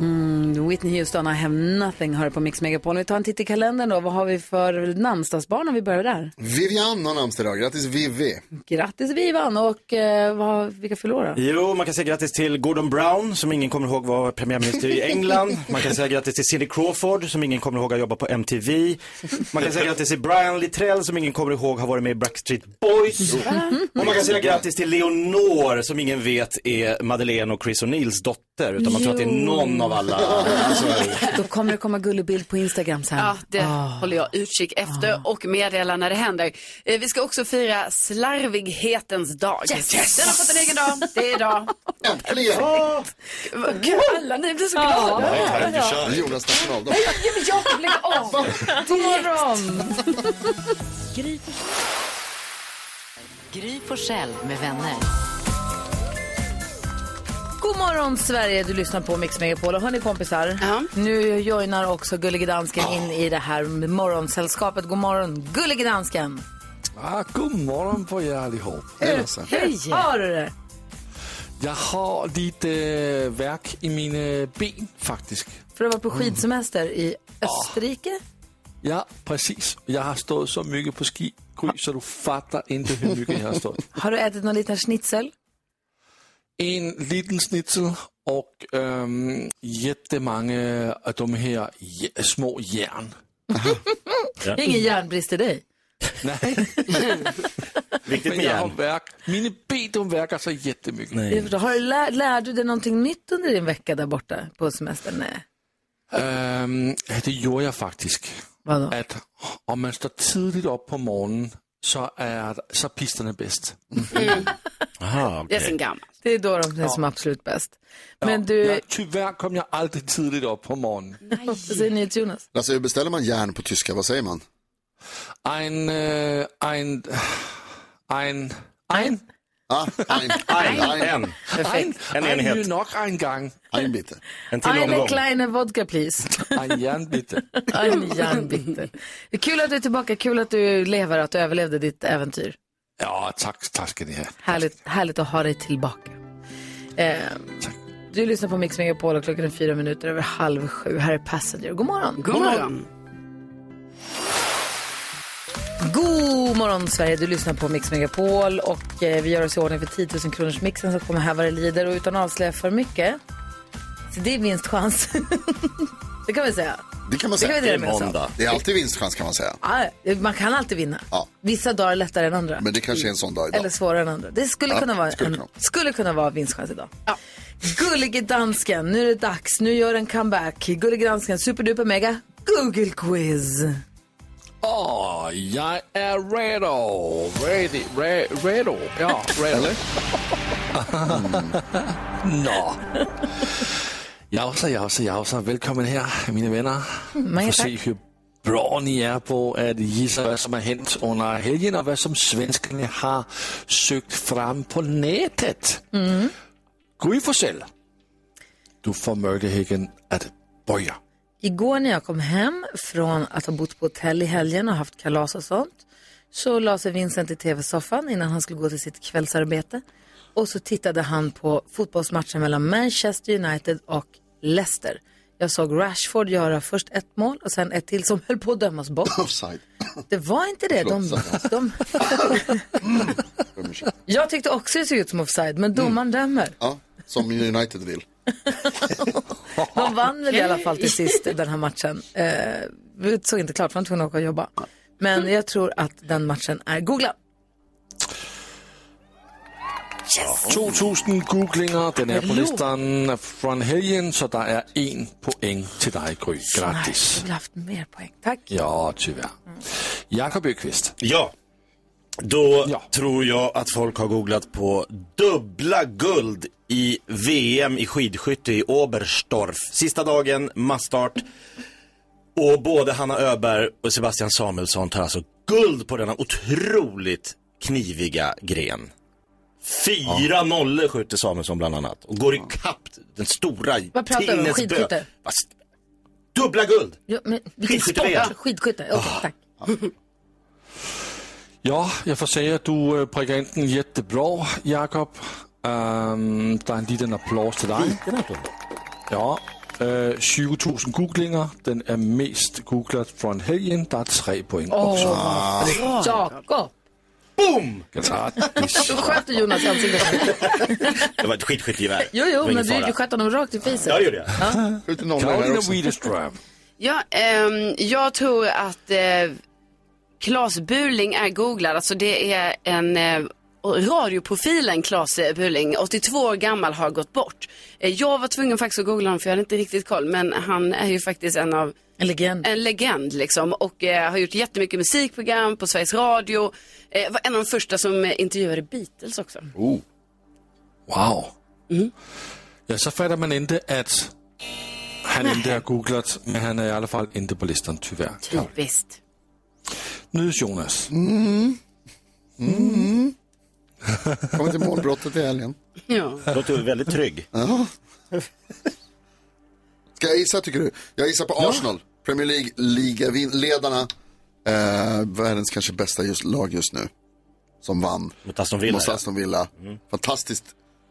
Mm, Whitney Houston, I have nothing, hör på Mix Megapol. Vi tar en titt i kalendern då. Vad har vi för namnsdagsbarn om vi börjar där? Vivian har namnsdag idag. Grattis Vivi. Grattis Vivan och eh, vad, vilka förlorar? Jo, man kan säga grattis till Gordon Brown som ingen kommer ihåg var premiärminister i England. Man kan säga grattis till Cindy Crawford som ingen kommer ihåg har jobbat på MTV. Man kan säga grattis till Brian Littrell som ingen kommer ihåg har varit med i Backstreet Boys. Och man kan säga grattis till Leonor som ingen vet är Madeleine och Chris O'Neills dotter. Utan man tror att det är någon av alla. Alltså, Då kommer det komma gullig bild på Instagram sen. Ja, det håller jag utkik efter och meddelar när det händer. Eh, Vi ska också fira slarvighetens dag. Yes! Den har fått en egen dag. Det är idag. Äntligen! Gud, alla ni blir så glada. Det är Jonas nationaldag. Ja, men Jakob, lägg av. God morgon! Gry Forssell med vänner. God morgon Sverige, du lyssnar på Mix Megapol och hörni kompisar. Ja. Nu joinar också Gullige Dansken in i det här morgonsällskapet. God morgon Gullige Dansken. Ah, god morgon på er allihop. Hur har du det? Jag har lite äh, värk i mina ben faktiskt. För att vara på skidsemester i Österrike. Ja, precis. Jag har stått så mycket på ski, Gry, så du fattar inte hur mycket jag har stått. Har du ätit någon liten schnitzel? En liten schnitzel och ähm, jättemånga av de här små järn. Är ingen järnbrist i dig. Nej, Viktigt med jag järn. värk. Mina ben de verkar så jättemycket. Nej. Har du lär, lär du dig någonting nytt under din vecka där borta på semestern? Nej. Ähm, ja, det gjorde jag faktiskt. Vadå? Att om man står tidigt upp på morgonen så är så pisterne bäst. Aha, Det är okej. sen gammalt. Det är då de är som absolut bäst. Men Ja, du, ja, tyvärr kom jag aldrig tidigt upp på morgonen. vad säger ni till Jonas? Alltså, hur beställer man järn på tyska? Vad säger man? Ein, äh, ein, ein, ein, Ah, ein, En, ein, en. ein, En ein, enhet. nu nog en gång. ein bitte. En till Eine kleine vodka please. Ein järnbitte. En järnbitte. Det är kul att du är tillbaka, kul att du lever, att du överlevde ditt äventyr. Ja, tack, tack ska ni ha. Härligt, härligt att ha dig tillbaka. Eh, du lyssnar på Mix Megapol och klockan är fyra minuter över halv sju. Här är Passenger. God morgon. God morgon. God morgon Sverige, du lyssnar på Mix Megapol och eh, vi gör oss i ordning för 10 000 kronors mixen som kommer här vad det lider och utan att avslöja för mycket. Så det är vinstchans. det kan vi säga. Det kan man Det säga. med oss av. Det är alltid vinstchans kan man säga. Ja, man kan alltid vinna. Ja. Vissa dagar är lättare än andra. Men det kanske är en sån dag idag. Eller svårare än andra. Det skulle, Ja, kunna, vara skulle en, kunna. skulle kunna vara vinstchans idag. Gullige dansken, nu är det dags. Nu gör en comeback. Gullige dansken, superduper mega Google quiz. Åh, jag är redo. Ready, re, redo. Ja, redo. Nå. Jausa, jausa, jausa. Välkommen här, mina vänner. Mange Får se hur bra ni är på att gissa vad som har hänt under helgen och vad som svenskarna har sökt fram på nätet. Mm. Gry Forssell, du får möjligheten att börja. Igår när jag kom hem från att ha bott på hotell i helgen och haft kalas och sånt så la sig Vincent i tv-soffan innan han skulle gå till sitt kvällsarbete. Och så tittade han på fotbollsmatchen mellan Manchester United och Leicester. Jag såg Rashford göra först ett mål och sen ett till som höll på att dömas bort. Offside. Det var inte det. De, de... jag tyckte också det såg ut som offside, men domaren dömer. Ja, som United vill. De vann väl i alla fall till sist den här matchen. Eh, vi såg inte klart, för de var tvungna att åka och jobba. Men jag tror att den matchen är googla. 2000 googlingar, den är på listan från helgen så det är en poäng till dig Gry. Nej, Grattis. jag vill haft mer poäng. Tack. Ja, tyvärr. Jakob Öqvist, Ja. Då tror jag att folk har googlat på dubbla guld i VM i skidskytte i Oberstdorf. Sista dagen, massstart. Och både Hanna Öberg och Sebastian Samuelsson tar alltså guld på denna otroligt kniviga gren. Fyra nollor skjuter Samuelsson bland annat och går ikapp den stora Vad pratar du om? Skidskytte? Fast, Dubbla guld! Ja, men vilken Skidskytte-VM. sport? Skidskytte? Okej, tack. Ja, jag får säga att du äh, prickar in den jättebra, Jakob. Ähm, der er en liten applås till dig. Ja, äh, 20 000 googlinger. Den är mest googlad från helgen. Der er tre poäng också. Jakob! Boom! Du sköt du Jonas i ansiktet. Det var ett skidskyttegevär. Jo, jo, men du, du sköt honom rakt i facet. Ja, det gjorde jag. Skjuter nollor här Karolina också. Widerström. Ja, ehm, jag tror att eh, Klas Burling är googlad. Alltså det är en eh, radioprofilen Klas Burling, 82 år gammal, har gått bort. Eh, jag var tvungen faktiskt att googla honom för jag hade inte riktigt koll. Men han är ju faktiskt en av En legend. en legend liksom och eh, har gjort jättemycket musikprogram på Sveriges Radio. Eh, var en av de första som eh, intervjuade Beatles också. Oh. Wow. Ja, så fattar man inte att han inte är googlad, men han är i alla fall inte på listan tyvärr. Typiskt. Nyhets-Jonas. Kommer till målbrottet i helgen. Ja. Låter väldigt trygg. Ja. Ska jag gissa tycker du? Jag gissar på Arsenal. Premier League, ligaledarna. Eh, världens kanske bästa just, lag just nu. Som vann Mot Aston Villa. mot ja. Aston Villa. Fantastiskt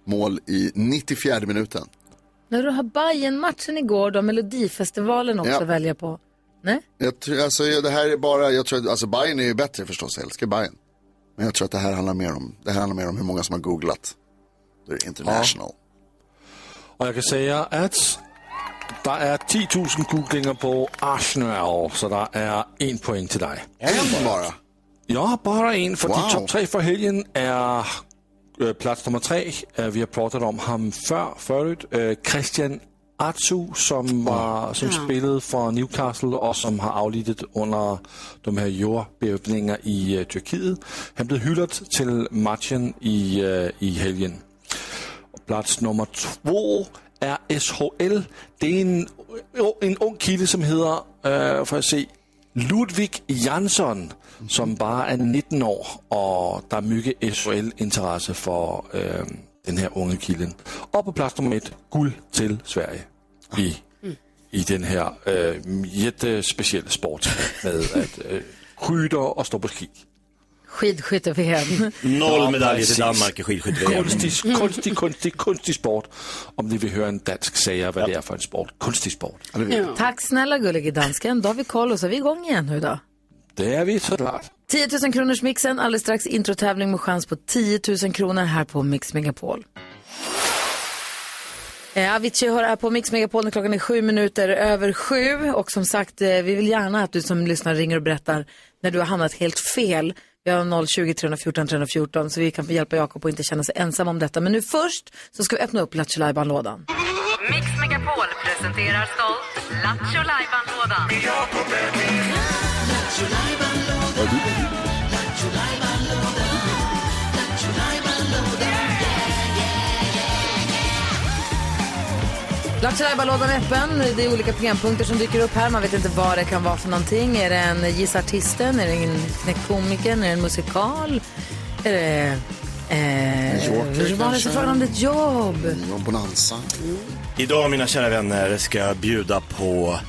mål i 94 minuten. När du har bayern matchen igår, då Melodifestivalen också Ja. att välja på. Nej? Jag tror, alltså, ja, det här är bara, jag tror, att- alltså Bayern är ju bättre förstås, jag älskar Bayern. Men jag tror att det här handlar mer om, det här handlar mer om hur många som har googlat. Det är international. Och jag kan säga att der er 10.000 googlinger på Arsenal, så der er en point til dig. En det bara? Ja, bara en, fordi wow. top 3 for helgen er øh, plats nummer tre. Øh, vi har pratat om ham før, förut. Øh, Christian Atsu, som, var, som ja. spillede for Newcastle og som har aflidet under de her jordbevninger i øh, Tyrkiet. Han blev hyldet til matchen i, øh, i helgen. Plats nummer 2 RSHL. Det er en, en ung kilde, som hedder, øh, for at se, Ludvig Jansson, som bare er 19 år, og der er mygge SHL-interesse for øh, den her unge kilden. Og på plads nummer et, guld til Sverige i, i den her øh, jette øh, specielle sport med at øh, kryder og stå på ski. Skidskytte-VM. Noll Ja, medaljer till. Danmark i skidskytte-VM. Konstig, konstig, konstig, konstig sport. Om ni vill höra en dansk säga vad det är för en sport. Konstig sport. Ja. Tack snälla gullige dansken. Då har vi koll och så är vi igång igen nu då. Det är vi såklart. 10 000 kronors mixen, alldeles strax introtävling med chans på 10 000 kronor här på Mix Megapol. Eh, Avicii hör här på Mix Megapol när klockan är sju minuter över sju. Och som sagt, eh, vi vill gärna att du som lyssnar ringer och berättar när du har hamnat helt fel. Vi har 020 314 314 så vi kan få hjälpa Jakob att inte känna sig ensam om detta. Men nu först så ska vi öppna upp Lattjo lådan Mix Megapol presenterar stolt Lattjo Lajban-lådan. Lattjo lådan är öppen. Det är olika programpunkter som dyker upp här. Man vet inte vad det kan vara för någonting. Är det en Gissa artisten? Är det en knäckkomikern? Är det en musikal? Är det... Eh, Joker, vad är det kanske? så frågan om ditt jobb? Ja, Bonanza. Idag mina kära vänner ska jag bjuda på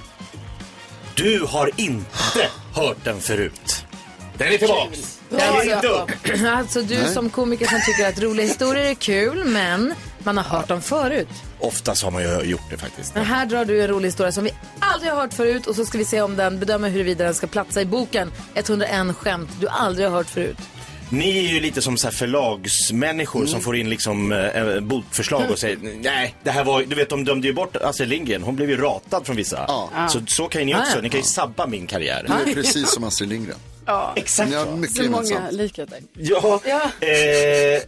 Du har inte hört den förut. Den är tillbaks. Den är inte upp. Alltså du som komiker som tycker att roliga historier är kul men man har hört dem förut. Oftast har man ju gjort det faktiskt. Men här drar du en rolig historia som vi aldrig har hört förut och så ska vi se om den bedömer huruvida den ska platsa i boken 101 skämt du aldrig har hört förut. Ni är ju lite som så här förlagsmänniskor som får in liksom eh, bokförslag och säger nej, det här var, du vet de dömde ju bort Astrid Lindgren, hon blev ju ratad från vissa. Ja. Så, så kan ni Ja, också, ja. ni kan ju sabba min karriär. Du är precis som Astrid Lindgren. Exakt. Ni har mycket Så många likheter. Ja. Ja. Eh,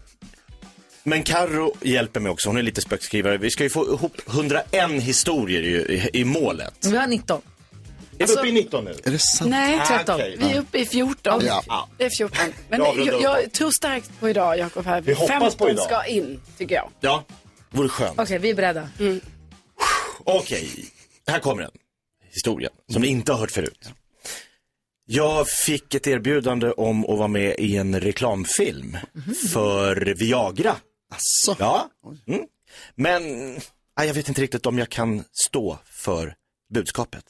men Karo hjälper mig också, hon är lite spökskrivare. Vi ska ju få ihop 101 historier i, i, i målet. Vi har 19. Är vi uppe i 19 nu? Är det sant? Nej, Ah, 13. okej. Vi är uppe i 14. Ja. Det är 14. Men jag, jag tror starkt på idag, Jakob. här. Vi hoppas 15 på idag. ska in, tycker jag. Ja, vore skönt. Okej, vi är beredda. Okej, här kommer den. Historien, som ni inte har hört förut. Jag fick ett erbjudande om att vara med i en reklamfilm för Viagra. Asså? Ja. Mm. Men nej, jag vet inte riktigt om jag kan stå för budskapet.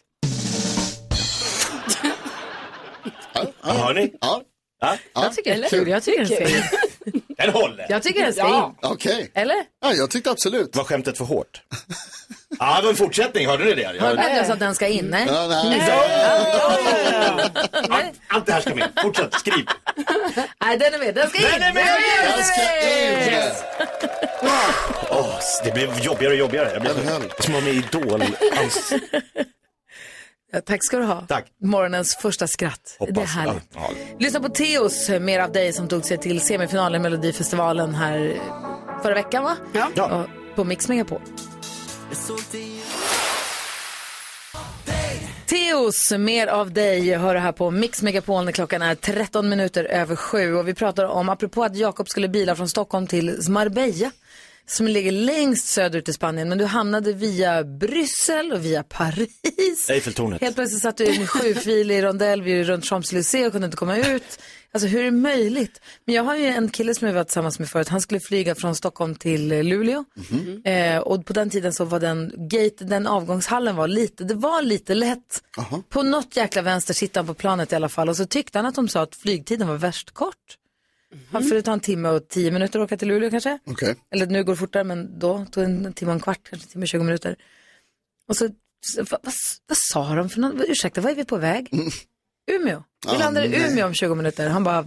Ja, Hör ni? Ja, Ja, Jag tycker det är kul. Jag tycker den ska in. den håller. Jag tycker den ska Ja. in. okej. Eller? Ja, jag tyckte absolut. Var skämtet för hårt? Ja, det var en fortsättning, hörde ni det? Hörde Jag, du att jag sa att den ska in? Nej. Ja, nej. allt, allt det här ska med. Fortsätt, skriv. Nej, den är med. Den ska in! Den är med! Jag ska in! Åh, det blir jobbigare och jobbigare. Jag blir Den höll. som att vara med i Idol. Ja, tack ska du ha. Tack. Morgonens första skratt. Hoppas. Det är härligt. Ja, ja. Lyssna på Teos, mer av dig som tog sig till semifinalen i Melodifestivalen här förra veckan va? Ja. Ja. Och På Mix Megapol. Teos, mer av dig, hör du här på Mix Megapol när klockan är 13 minuter över sju. Och vi pratar om, apropå att Jakob skulle bila från Stockholm till Marbella, som ligger längst söderut i Spanien. Men du hamnade via Bryssel och via Paris. Eiffeltornet. Helt plötsligt satt du i en sjufilig rondell vid runt Champs-Élysées och kunde inte komma ut. Alltså hur är det möjligt? Men jag har ju en kille som jag var tillsammans med förut. Han skulle flyga från Stockholm till eh, Luleå. Eh, och på den tiden så var den gate, den avgångshallen var lite, det var lite lätt. På något jäkla vänster sitter han på planet i alla fall. Och så tyckte han att de sa att flygtiden var värst kort. Han skulle ta en timme och tio minuter att åka till Luleå kanske. Okej. Eller nu går det fortare, men då tog det en timme och en kvart, kanske en timme och 20 minuter. Och så, så vad, vad, vad sa de för något? Ursäkta, vad är vi på väg? Umeå. Vi landar i Umeå om 20 minuter. Han bara,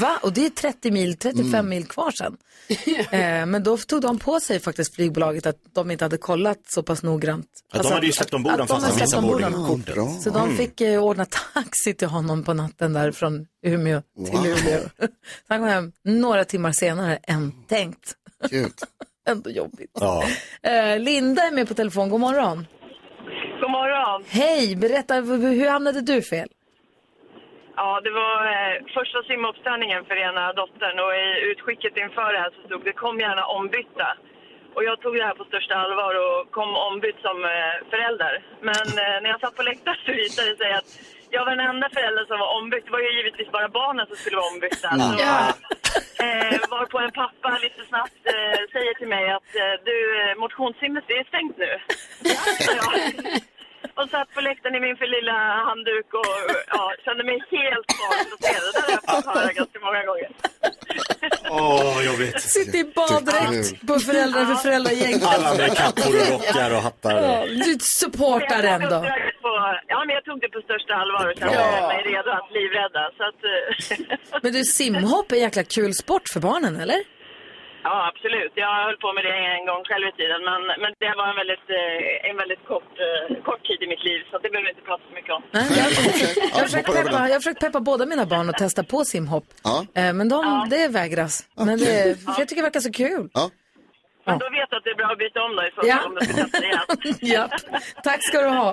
va? Och det är 30 mil, 35 mil kvar sen. eh, men då tog de på sig faktiskt flygbolaget att de inte hade kollat så pass noggrant. Ja, de hade ju släppt ombord att honom de fast han hade missade boardingkortet. Så de fick eh, ordna taxi till honom på natten där från Umeå till Wow. Luleå. Så han kom hem några timmar senare än tänkt. Ändå jobbigt. Ja. Eh, Linda är med på telefon. God morgon. God morgon. Hej, berätta, hur hur hamnade du fel? Ja, det var eh, första simuppställningen för ena dottern och i utskicket inför det här så stod det kom gärna ombytta. Och jag tog det här på största allvar och kom ombytt som eh, förälder. Men eh, när jag satt på läktaren så visade det sig att jag var den enda föräldern som var ombytt. Det var ju givetvis bara barnen som skulle vara ombytta. Så, eh, varpå en pappa lite snabbt eh, säger till mig att eh, du, eh, motionssimmet det är stängt nu. Jag, och satt på läktaren i min för lilla handduk och ja, kände mig helt bakåtställd. Det där har jag fått höra ganska många gånger. Åh, vad jobbigt. Sitter i baddräkt på föräldrar för föräldragänget. Alla med kappor och rockar och hattar. Ja, Du supportar ändå. ja, men jag tog det på största allvar och kände Ja. mig redo att livrädda. Så att, eh, Men du, simhopp är en jäkla kul sport för barnen, eller? Ja, absolut. Jag höll på med det en gång själv i tiden. Men, men det var en väldigt, eh, en väldigt kort, eh, kort tid i mitt liv. Så det behöver vi inte prata så mycket om. Nej, jag, jag, Ja, har försökt peppa, jag har försökt peppa båda mina barn att testa på simhopp. Ja. Eh, Men de, det vägras. Men det, för jag tycker det verkar så kul. Ja. Men då vet du att det är bra att byta om då i så Ja. om du ska testa igen. ja. Tack ska du ha.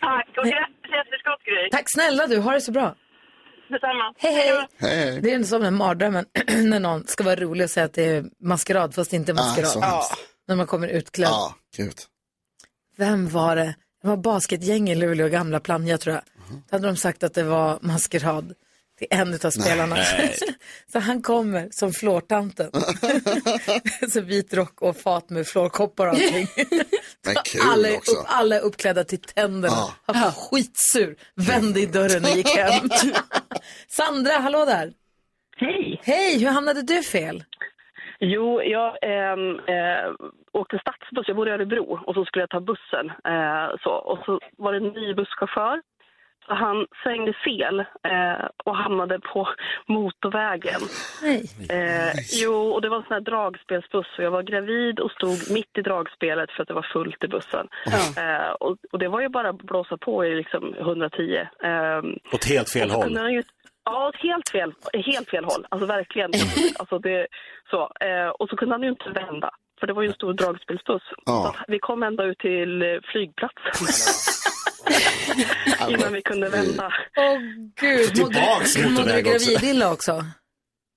Tack och grattis i efterskott Gry. Tack snälla du, ha det så bra. Detsamma. Hej hej. Hej, hej. Det är som en mardrömmen när någon ska vara rolig och säga att det är maskerad fast det inte är Ah, maskerad. så hemskt. När man kommer utklädd. Ja, gud. Vem var det? Det var basketgäng i Luleå, gamla Plannja tror jag. Då hade de sagt att det var maskerad till en av spelarna. så han kommer som flårtanten. så vit rock och fat med flårkoppar och allting. Men kul alla, upp, alla är uppklädda till tänderna. Ja. Han var skitsur, vände i dörren och gick hem. Sandra, hallå där. Hej! Hej, hur hamnade du fel? Jo, jag eh, åkte stadsbuss. Jag bor i Örebro och så skulle jag ta bussen. Eh, så. Och så var det en ny busschaufför. Så han svängde fel eh, och hamnade på motorvägen. Nej. Eh, jo, och det var en sån här dragspelsbuss och jag var gravid och stod mitt i dragspelet för att det var fullt i bussen. Eh, och, och det var ju bara att blåsa på i liksom 110. ehm, Åt helt fel håll. Ja, åt helt fel, helt fel håll. Alltså verkligen. Alltså det, så. Eh, och så kunde han ju inte vända. För det var ju en stor dragspelsbuss. Att vi kom ända ut till eh, flygplatsen. Innan vi kunde vända. Åh gud, Tillbaks mådde, mådde du motorväg också. gravidilla också?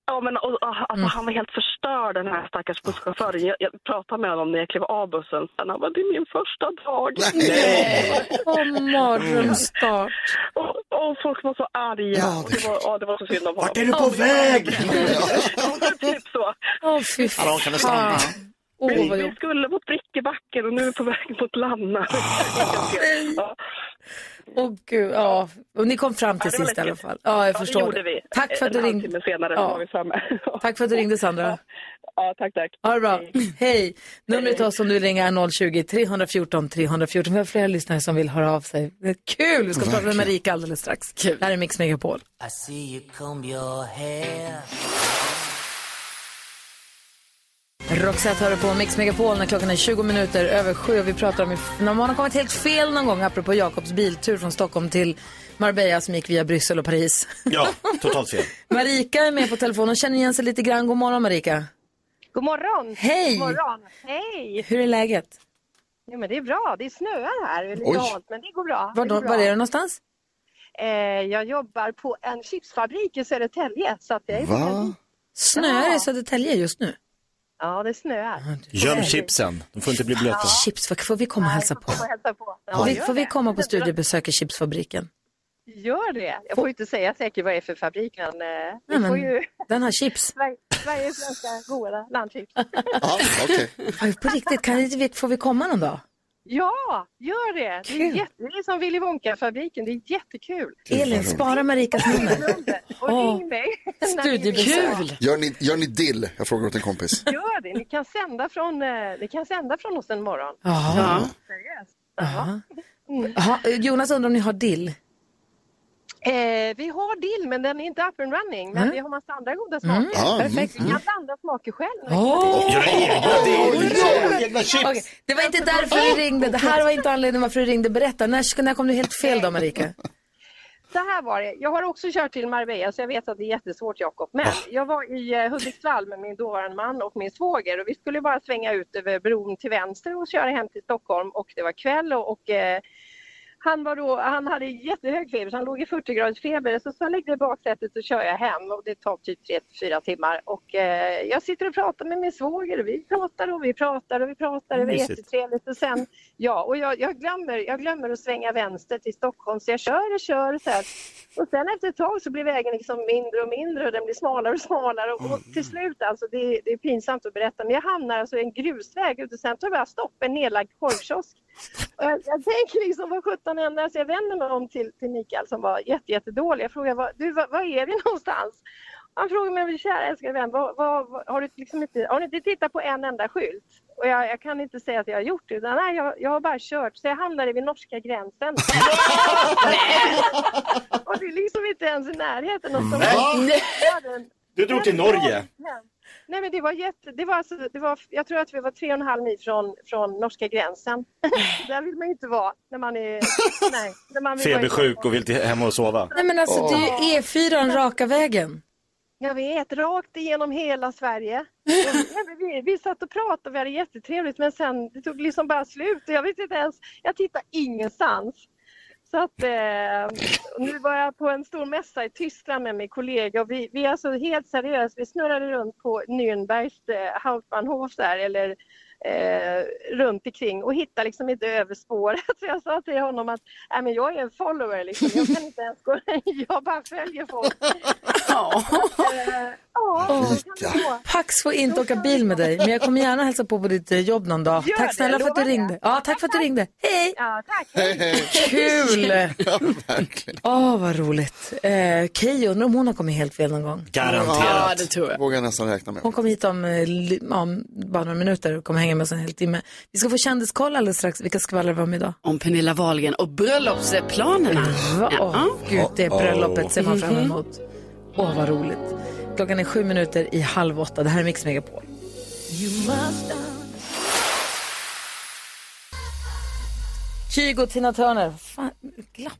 Ja, men och, och, alltså, han var helt förstörd den här stackars busschauffören. Jag, jag pratade med honom när jag klev av bussen. Sen han bara, det är min första dag. Åh, mardrömsstart. Och, och folk var så arga. Ja, och det, var, ja, det var så synd om honom. Vart är du på väg? ja, typ så. Åh, fy Hallå, kan du stanna? Åh, vi, vi skulle mot Brickebacken och nu är vi på väg mot Lanna. ja. Åh gud, ja. Och ni kom fram till Ja, det sist i alla fall. Ja, jag Ja, förstår det gjorde vi. Tack för att du ringde. senare Ja. var vi framme. Tack för att du ringde Sandra. Ja, tack, tack. Ha det bra. Hej. Numret till oss om du ringa är 020-314 314. Vi har flera lyssnare som vill höra av sig. Det är kul. Vi ska prata med. Marika alldeles strax. Kul. Det här är Mix Megapol. I see you comb your hair. Roxette hör på Mix Megapol när klockan är 20 minuter över sju och vi pratar om när man har kommit helt fel någon gång apropå Jakobs biltur från Stockholm till Marbella som gick via Bryssel och Paris. Ja, totalt fel. Marika är med på telefon och känner igen sig lite grann. God morgon Marika. God morgon! Hej! God morgon! Hej! Hur är läget? Jo, men det är bra. Det snöar här. Det är lite halt, men det går bra. Var, det går bra. var är du någonstans? Eh, jag jobbar på en chipsfabrik i Södertälje. Så att jag är Va? Snöar det i Södertälje just nu? Ja, det snöar. Göm chipsen, de får inte bli blöta. Chips, vad- får vi komma och hälsa på? Får hälsa på. Får Ja, vi, gör får vi komma på studiebesök i chipsfabriken? Gör det. Jag får ju inte säga säkert vad det är för fabrik, men, eh, Nej, vi får men ju Den har chips. Sverige- Sveriges svenska goda landchips. Oj, På riktigt, kan vi, får vi komma någon dag? Ja, gör det. Det är, jätte, det är som Willy Wonka-fabriken. Det är jättekul. Elin, spara Marikas nummer. Och ring mig. Studiebesök. Gör ni, gör ni dill? Jag frågar åt en kompis. Gör det. Ni kan sända från, eh, ni kan sända från oss en morgon. Jaha. Seriöst. Jaha. Jaha, Jonas undrar om ni har dill? Eh, vi har dill, men den är inte up and running. Men Mm. vi har massa andra goda Mm. smaker. Ah, Perfekt. Vi kan blanda smaker själv. Egna chips. Okej, det var inte därför du ringde. Det här var inte anledningen varför du ringde. Berätta, när, när kom du helt fel då Marika? Så här var det. Jag har också kört till Marbella så jag vet att det är jättesvårt Jakob. Men jag var i eh, Hudiksvall med min dåvarande man och min svåger och vi skulle bara svänga ut över bron till vänster och köra hem till Stockholm och det var kväll och, och eh, han, var då, han hade jättehög feber så han låg i 40 graders feber. Så sa lägg dig i baksätet och kör jag hem. Och det tar typ 3-4 timmar. Och eh, jag sitter och pratar med min svåger. Och vi pratar och vi pratar och vi pratar. Och det var jättetrevligt. Och sen ja och jag, jag, glömmer, jag glömmer att svänga vänster till Stockholm. Så jag kör och kör så här. och sen efter ett tag så blir vägen liksom mindre och mindre och den blir smalare och smalare. Och, och till slut alltså det, är- det är pinsamt att berätta. Men jag hamnar alltså i en grusväg och sen tar jag stopp en nedlagd korvkiosk. och jag, jag tänker liksom vad sjutton händer? Så jag vänder mig om till, till Mikael som var jätte, jättedålig. Jag frågar, vad, du, vad, vad är vi någonstans? Han frågar mig, kära älskade vän, vad, vad, vad, har, du liksom inte, har du inte tittat på en enda skylt? Och jag, jag kan inte säga att jag har gjort det, utan nej, jag, jag har bara kört. Så jag hamnade vid norska gränsen. och det är liksom inte ens i närheten. av Du drog till Norge. Nej men det var jätte, det var alltså, det var, jag tror att vi var tre och en halv mil från, från norska gränsen. Där vill man ju inte vara när man är, nej. När man Febersjuk och vill till hem och sova. Nej men alltså det är ju E4 raka vägen. Jag vet, rakt igenom hela Sverige. Men vi, vi satt och pratade och vi hade jättetrevligt men sen det tog liksom bara slut och jag vet inte ens, jag tittar ingenstans. Så att eh, nu var jag på en stor mässa i Tyskland med min kollega och vi, vi är alltså helt seriöst, vi snurrade runt på Nürnbergs eh, Hauptbahnhof där eller eh, runt omkring och hittade liksom inte över spåret. Så jag sa till honom att äh, men jag är en follower liksom, jag kan inte ens gå, jag bara följer folk. Ja, Åh, Pax får inte åka bil med dig, men jag kommer gärna hälsa på på ditt eh, jobb någon dag. Gör tack det, snälla för att du det. ringde. Ja, tack för att du ringde. Hej! Ja, tack. Hej, hej. Kul! Ja, verkligen. Åh, vad roligt. Eh, Keyyo, undrar om hon har kommit helt fel någon gång? Ja, det tror jag. Vågar jag nästan räkna med. Hon kommer hit om, eh, ja, om bara några minuter och kommer hänga med oss en hel timme. Vi ska få kändiskoll alldeles strax. Vilka skvallrar vi om idag? Om Pernilla Wahlgren och bröllopsplanerna. Åh, gud, det bröllopet ser man fram emot. Åh, vad roligt. Klockan är sju minuter i halv åtta. Det här är Mix Megapol. Kygo Tina Turner. Fan, glapp.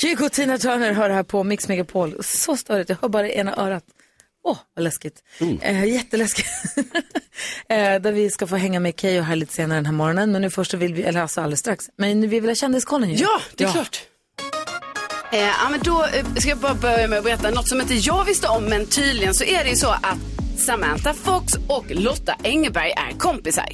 Kygo Tina Turner hör här på Mix Megapol. Så störigt, jag hör bara i ena örat. Åh, vad läskigt. Mm. Eh, jätteläskigt. eh, där vi ska få hänga med Keyyo här lite senare den här morgonen. Men nu först så vill vi, eller alltså alldeles strax. Men nu vill vi ha kändiskollen ju. Ja, det är klart. Eh, ja, men då eh, ska jag bara börja med att berätta något som inte jag visste om, men tydligen så är det ju så att Samantha Fox och Lotta Engberg är kompisar.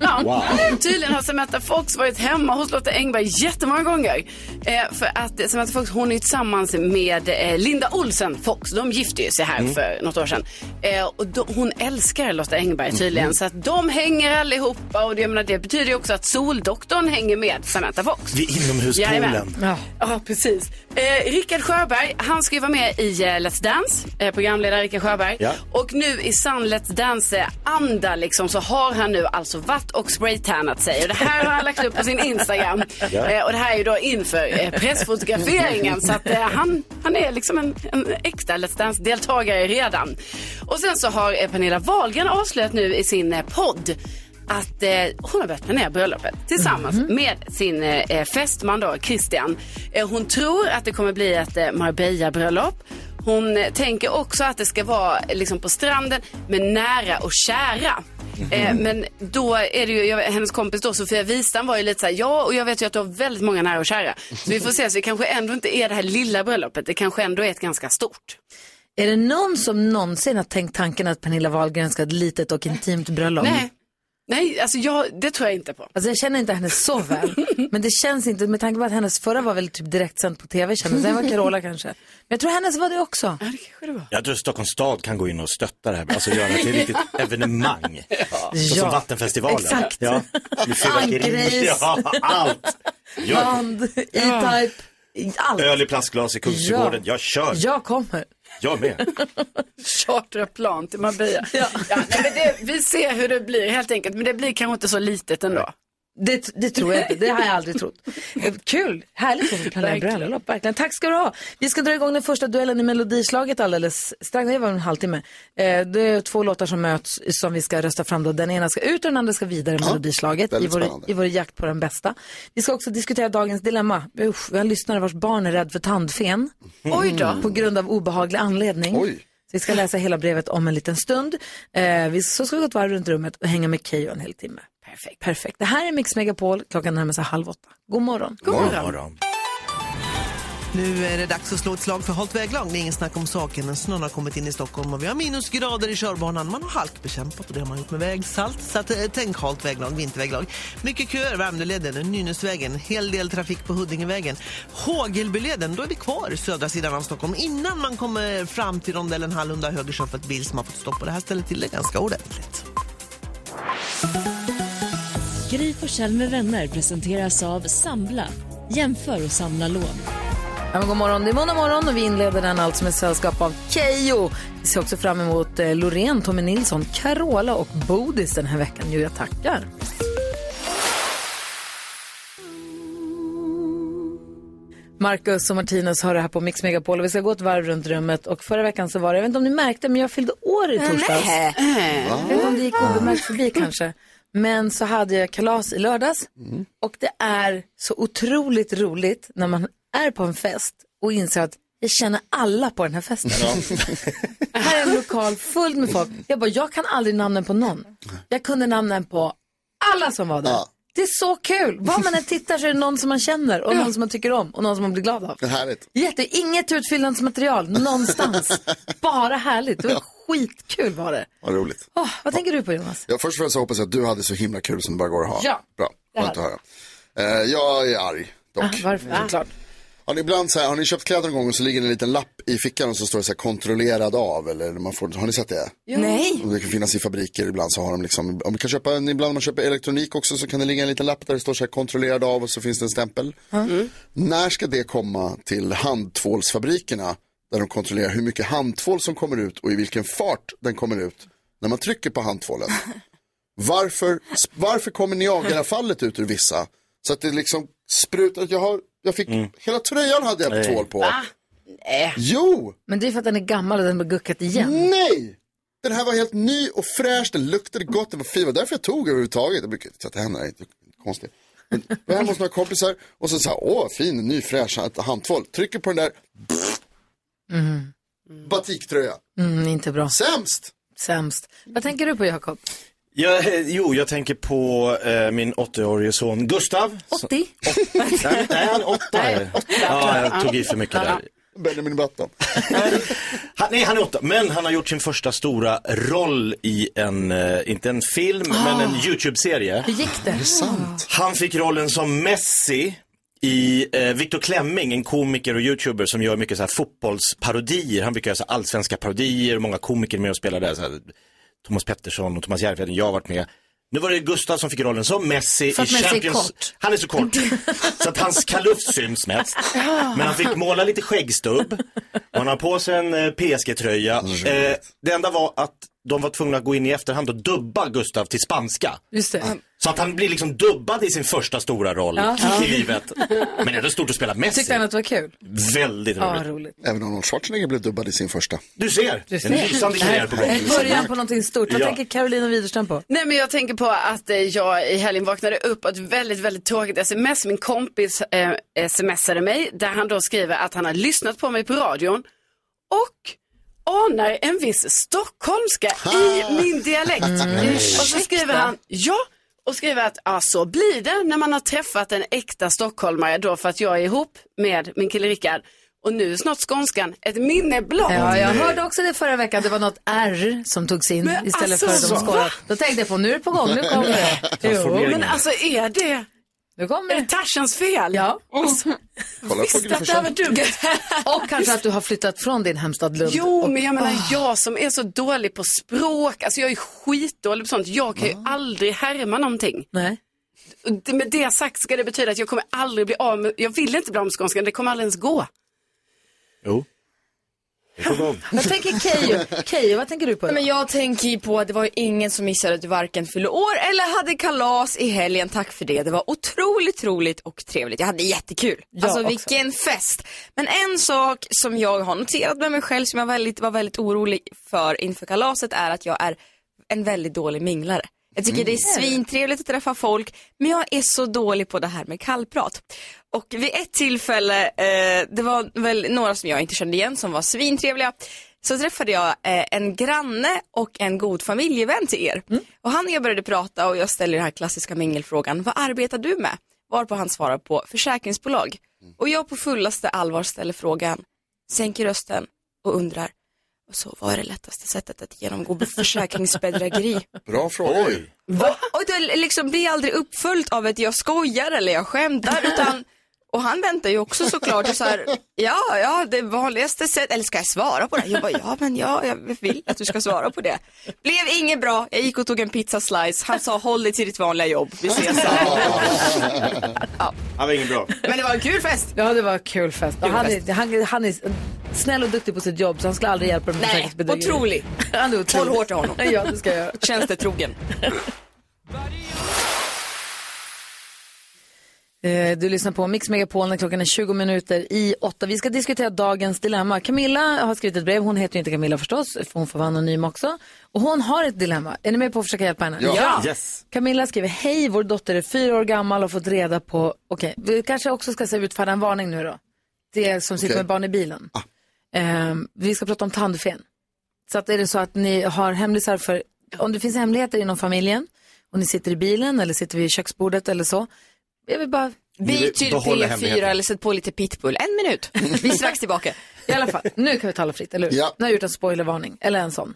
Ja, Wow. Tydligen har Samantha Fox varit hemma hos Lotta Engberg jättemånga gånger. Eh, för att Samantha Fox hon är tillsammans med eh, Linda Olsen Fox. De gifte ju sig här Mm. för något år sedan. Eh, och då, hon älskar Lotta Engberg tydligen. Så att de hänger allihopa och det, menar, det betyder ju också att Soldoktorn hänger med Samantha Fox. Vid inomhuspoolen. Ja. ja, precis. Eh, Rickard Sjöberg, han ska ju vara med i eh, Let's Dance, eh, programledare Rickard Sjöberg. Ja. Och nu i sann Let's Dance-anda liksom, så har han nu alltså varit och spraytannat sig. Och det här har han lagt upp på sin Instagram. Ja. Eh, och det här är ju då inför eh, pressfotograferingen. så att eh, han, han är liksom en, en äkta Let's Dance-deltagare redan. Och sen så har eh, Pernilla Wahlgren avslöjat nu i sin podd att eh, hon har börjat planera bröllopet tillsammans med sin eh, fästman då, Christian. Eh, hon tror att det kommer bli ett eh, Marbella-bröllop. Hon eh, tänker också att det ska vara eh, liksom på stranden, men nära och kära. Eh, men då är det ju, jag, hennes kompis då, Sofia Wistam var ju lite så här, ja och jag vet ju att du har väldigt många nära och kära. Så vi får se, så det kanske ändå inte är det här lilla bröllopet, det kanske ändå är ett ganska stort. Är det någon som någonsin har tänkt tanken att Pernilla Wahlgren ska ha ett litet och intimt bröllop? Nej. Nej, alltså jag, det tror jag inte på. Alltså jag känner inte henne så väl. men det känns inte, med tanke på att hennes förra var väl typ direktsänd på tv, kändes det var Carola kanske. Men jag tror hennes var det också. Jag tror Stockholms stad kan gå in och stötta det här, alltså göra det till ett riktigt evenemang. Så som Vattenfestivalen. exakt. Ja. Angrejs. Ja, allt. Band, E-Type, allt. öl i plastglas i Kungsträdgården, jag kör. Jag kommer. Jag med. Chartra plan till Marbella. ja. nej, men det, vi ser hur det blir helt enkelt, men det blir kanske inte så litet ändå. Det, det tror jag inte, det har jag aldrig trott. Kul, härligt att få planera bröllop, verkligen. Tack ska du ha. Vi ska dra igång den första duellen i Melodislaget alldeles strax, det var en halvtimme. Eh, Det är två låtar som möts som vi ska rösta fram då. Den ena ska ut och den andra ska vidare i Melodislaget i vår, i vår jakt på den bästa. Vi ska också diskutera dagens dilemma. Usch, vi har en lyssnare vars barn är rädd för tandfen. Oj då. På grund av obehaglig anledning. Oj. Vi ska läsa hela brevet om en liten stund. Eh, vi, så ska vi gå ett varv runt rummet och hänga med Keyyo en hel timme. Perfekt. Perfekt. Det här är Mix Megapol. Klockan närmar sig halv åtta. God morgon. God morgon. morgon. Nu är det dags att slå ett slag för halt väglag. Det är ingen snack om saken. Snön har kommit in i Stockholm och vi har minusgrader i körbanan. Man har halkbekämpat och det har man gjort med vägsalt. Så att, eh, tänk halt väglag, vinterväglag. Mycket köer, Värmdöleden, Nynäsvägen, hel del trafik på Huddingevägen. Hågelbyleden, då är vi kvar södra sidan av Stockholm innan man kommer fram till rondellen Hallunda höger för ett bil som har fått stopp. Och det här ställer till det ganska ordentligt. Gry Forssell med vänner presenteras av Sambla. Jämför och samla lån. Ja, men god morgon. Det är måndag morgon och vi inleder den allt som sällskap av Keyyo. Vi ser också fram emot eh, Loreen, Tommy Nilsson, Carola och Bodis den här veckan. Jo, jag tackar. Marcus och Martinez har det här på Mix Megapol och vi ska gå ett varv runt rummet och förra veckan så var det, jag vet inte om ni märkte, men jag fyllde år i torsdags. Nej. Jag vet inte om det gick obemärkt förbi kanske. Men så hade jag kalas i lördags och det är så otroligt roligt när man är på en fest och inser att jag känner alla på den här festen. här är en lokal full med folk. Jag bara, jag kan aldrig namnen på någon. Jag kunde namnen på alla som var där. Ja. Det är så kul. Var man än tittar så är det någon som man känner och någon som man tycker om och någon som man blir glad av. Det är härligt. Jätte, inget utfyllnadsmaterial någonstans. Bara härligt. Det var skitkul var det. Vad roligt. Åh, vad tänker du på Jonas? Ja, först och främst så hoppas jag att du hade så himla kul som det bara går att ha. Ja, Bra, det skönt att hade höra. Eh, jag är arg, dock. Ah, varför? Såklart. Har ni ibland så här, har ni köpt kläder någon gång och så ligger det en liten lapp i fickan och så står det så här kontrollerad av eller man får, har ni sett det? Nej. Det kan finnas i fabriker ibland så har de liksom, om man kan köpa, ibland om man köper elektronik också så kan det ligga en liten lapp där det står så här kontrollerad av och så finns det en stämpel. När ska det komma till handtvålsfabrikerna där de kontrollerar hur mycket handtvål som kommer ut och i vilken fart den kommer ut när man trycker på handtvålen? Varför, varför kommer Niagarafallet ut ur vissa? Så att det liksom sprutar, jag, har, jag fick, hela tröjan hade jag tvål på. Nej. Jo! Men det är för att den är gammal och den har guckat igen. Nej! Den här var helt ny och fräsch, den luktade gott, den var fin. Det var därför jag tog överhuvudtaget. Jag brukar tvätta händerna, det är inte konstigt. Men Jag var hemma hos några kompisar och så sa åh fin, ny fräsch hand- handtvål. Trycker på den där, Mm. batiktröja. Mm, inte bbra. Sämst! Sämst. Vad tänker du på Jakob? Jag, eh, jo, jag tänker på eh, min 80-årige son Gustav. 80? Nej, nej, han är åtta. Ja, jag tog i för mycket där. Benjamin Button. Han, nej, han är åtta, men han har gjort sin första stora roll i en, eh, inte en film, men en YouTube-serie. Hur gick det? sant? Han fick rollen som Messi i eh, Viktor Klemming, en komiker och YouTuber som gör mycket så här fotbollsparodier. Han brukar göra så här allsvenska parodier och många komiker är med och spelar där. Så här, Thomas Pettersson och Thomas Järvheden, jag har varit med. Nu var det Gustav som fick rollen som Messi För i Messi är Champions... kort. Han är så kort. så att hans kalufs syns mest. Men han fick måla lite skäggstubb. Och han har på sig en eh, PSG-tröja. Eh, det enda var att de var tvungna att gå in i efterhand och dubba Gustav till spanska. Just det. Så att han blir liksom dubbad i sin första stora roll Ja. Ja. i livet. Men ändå stort att spela Messi. Tyckte han att det var kul? Väldigt Ja, roligt. roligt. Även Arnold Schwarzenegger blev dubbad i sin första. Du ser, Du en ser. lysande karriär på gång. En början på någonting stort. Vad Ja. tänker Carolina Widerström på? Nej men jag tänker på att eh, jag i helgen vaknade upp och ett väldigt, väldigt tråkigt sms. Min kompis eh, smsade mig där han då skriver att han har lyssnat på mig på radion och anar en viss stockholmska i min dialekt. Mm. Och så skriver han, ja, och skriver att ja, så blir det när man har träffat en äkta stockholmare då för att jag är ihop med min kille Rickard. Och nu är snart skånskan ett minne blott. Ja, jag hörde också det förra veckan. Det var något R som togs in Men istället alltså, för de skålar. Då tänkte jag på, nu är det på gång, nu kommer det. Jo, Men alltså är det, nu kommer är det Tarzans fel? Ja. Kolla på Visst att det dumt. Och kanske att du har flyttat från din hemstad Lund. Jo, och, men jag menar Ah. jag som är så dålig på språk, alltså jag är skitdålig på sånt. Jag kan ju aldrig härma någonting. Nej. Med det sagt ska det betyda att jag kommer aldrig bli av med, jag vill inte bli av med skånskan, det kommer aldrig ens gå. Jo. Det är på gång. Vad tänker Keyyo? Keyyo, vad tänker du på? Men jag tänker ju på att det var ju ingen som missade att du varken fyllde år eller hade kalas i helgen. Tack för det. Det var otroligt roligt och trevligt. Jag hade jättekul. Jag alltså också. vilken fest. Men en sak som jag har noterat med mig själv som jag väldigt, var väldigt orolig för inför kalaset är att jag är en väldigt dålig minglare. Jag tycker det är svintrevligt att träffa folk, men jag är så dålig på det här med kallprat. Och vid ett tillfälle, eh, det var väl några som jag inte kände igen som var svintrevliga, så träffade jag eh, en granne och en god familjevän till er. Och han och jag började prata och jag ställer den här klassiska mingelfrågan, vad arbetar du med? Varpå han svarar på försäkringsbolag. Och jag på fullaste allvar ställer frågan, sänker rösten och undrar, och så vad är det lättaste sättet att genomgå försäkringsbedrägeri? Bra fråga. Oj. Va? Och det liksom blir aldrig uppföljt av ett jag skojar eller jag skämtar utan och han väntar ju också såklart och så här, ja, ja, det vanligaste sättet, eller ska jag svara på det? Jag bara, ja, men ja, jag vill att du ska svara på det. Blev inget bra, jag gick och tog en pizzaslice, han sa håll dig till ditt vanliga jobb, vi ses sen. Det var inget bra. Men det var en kul fest. Ja, det var kul fest. Kul han, fest. Är, han, han är snäll och duktig på sitt jobb så han skulle aldrig hjälpa dem med Nej, försäkringsbedrägeri. otrolig. Han är otrolig. Håll hårt i honom. Ja, det ska jag göra. Tjänstetrogen. Eh, Du lyssnar på Mix Megapol när klockan är 20 minuter i åtta. Vi ska diskutera dagens dilemma. Camilla har skrivit ett brev. Hon heter ju inte Camilla förstås, för hon får vara anonym också. Och hon har ett dilemma. Är ni med på att försöka hjälpa henne? Ja. Yes. Camilla skriver, hej, vår dotter är fyra år gammal och har fått reda på, okej, vi kanske också ska se utfärda en varning nu då. Det som sitter Okej. med barn i bilen. Ehm, vi ska prata om tandfen. Så att är det så att ni har hemlisar för, om det finns hemligheter inom familjen och ni sitter i bilen eller sitter vid köksbordet eller så. Jag vill bara, Byt till Behålla P4 hemligheten. eller sätt på lite pitbull. En minut. Vi är strax tillbaka. i alla fall, nu kan vi tala fritt, eller hur? Ja. Nu har jag gjort en spoilervarning, eller en sån.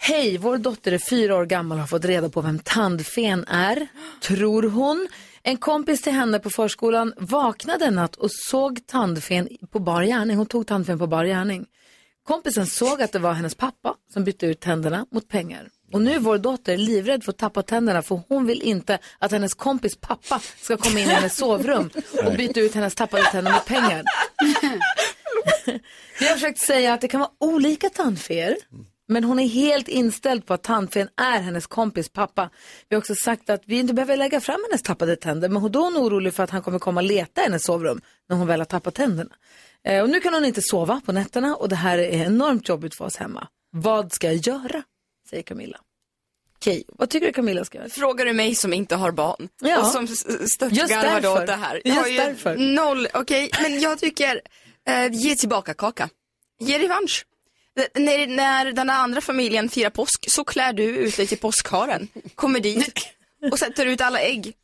Hej, vår dotter är fyra år gammal och har fått reda på vem tandfen är, tror hon. En kompis till henne på förskolan vaknade en natt och såg tandfen på bar gärning. Hon tog tandfen på bar gärning. Kompisen såg att det var hennes pappa som bytte ut tänderna mot pengar. Och nu är vår dotter livrädd för att tappa tänderna för hon vill inte att hennes kompis pappa ska komma in i hennes sovrum och byta ut hennes tappade tänder mot pengar. Vi har försökt säga att det kan vara olika tandfer. Men hon är helt inställd på att tandfen är hennes kompis pappa. Vi har också sagt att vi inte behöver lägga fram hennes tappade tänder. Men då är hon orolig för att han kommer komma och leta i hennes sovrum när hon väl har tappat tänderna. Eh, och nu kan hon inte sova på nätterna och det här är enormt jobbigt för oss hemma. Vad ska jag göra? Säger Camilla. Okej, vad tycker du Camilla ska göra? Frågar du mig som inte har barn Ja. och som s- Just störtgarvade därför. åt det här. Just har ju därför. Noll, okej, men jag tycker, eh, ge tillbaka kaka. Ge revansch. När, när den andra familjen firar påsk så klär du ut dig till påskharen, kommer dit och sätter ut alla ägg.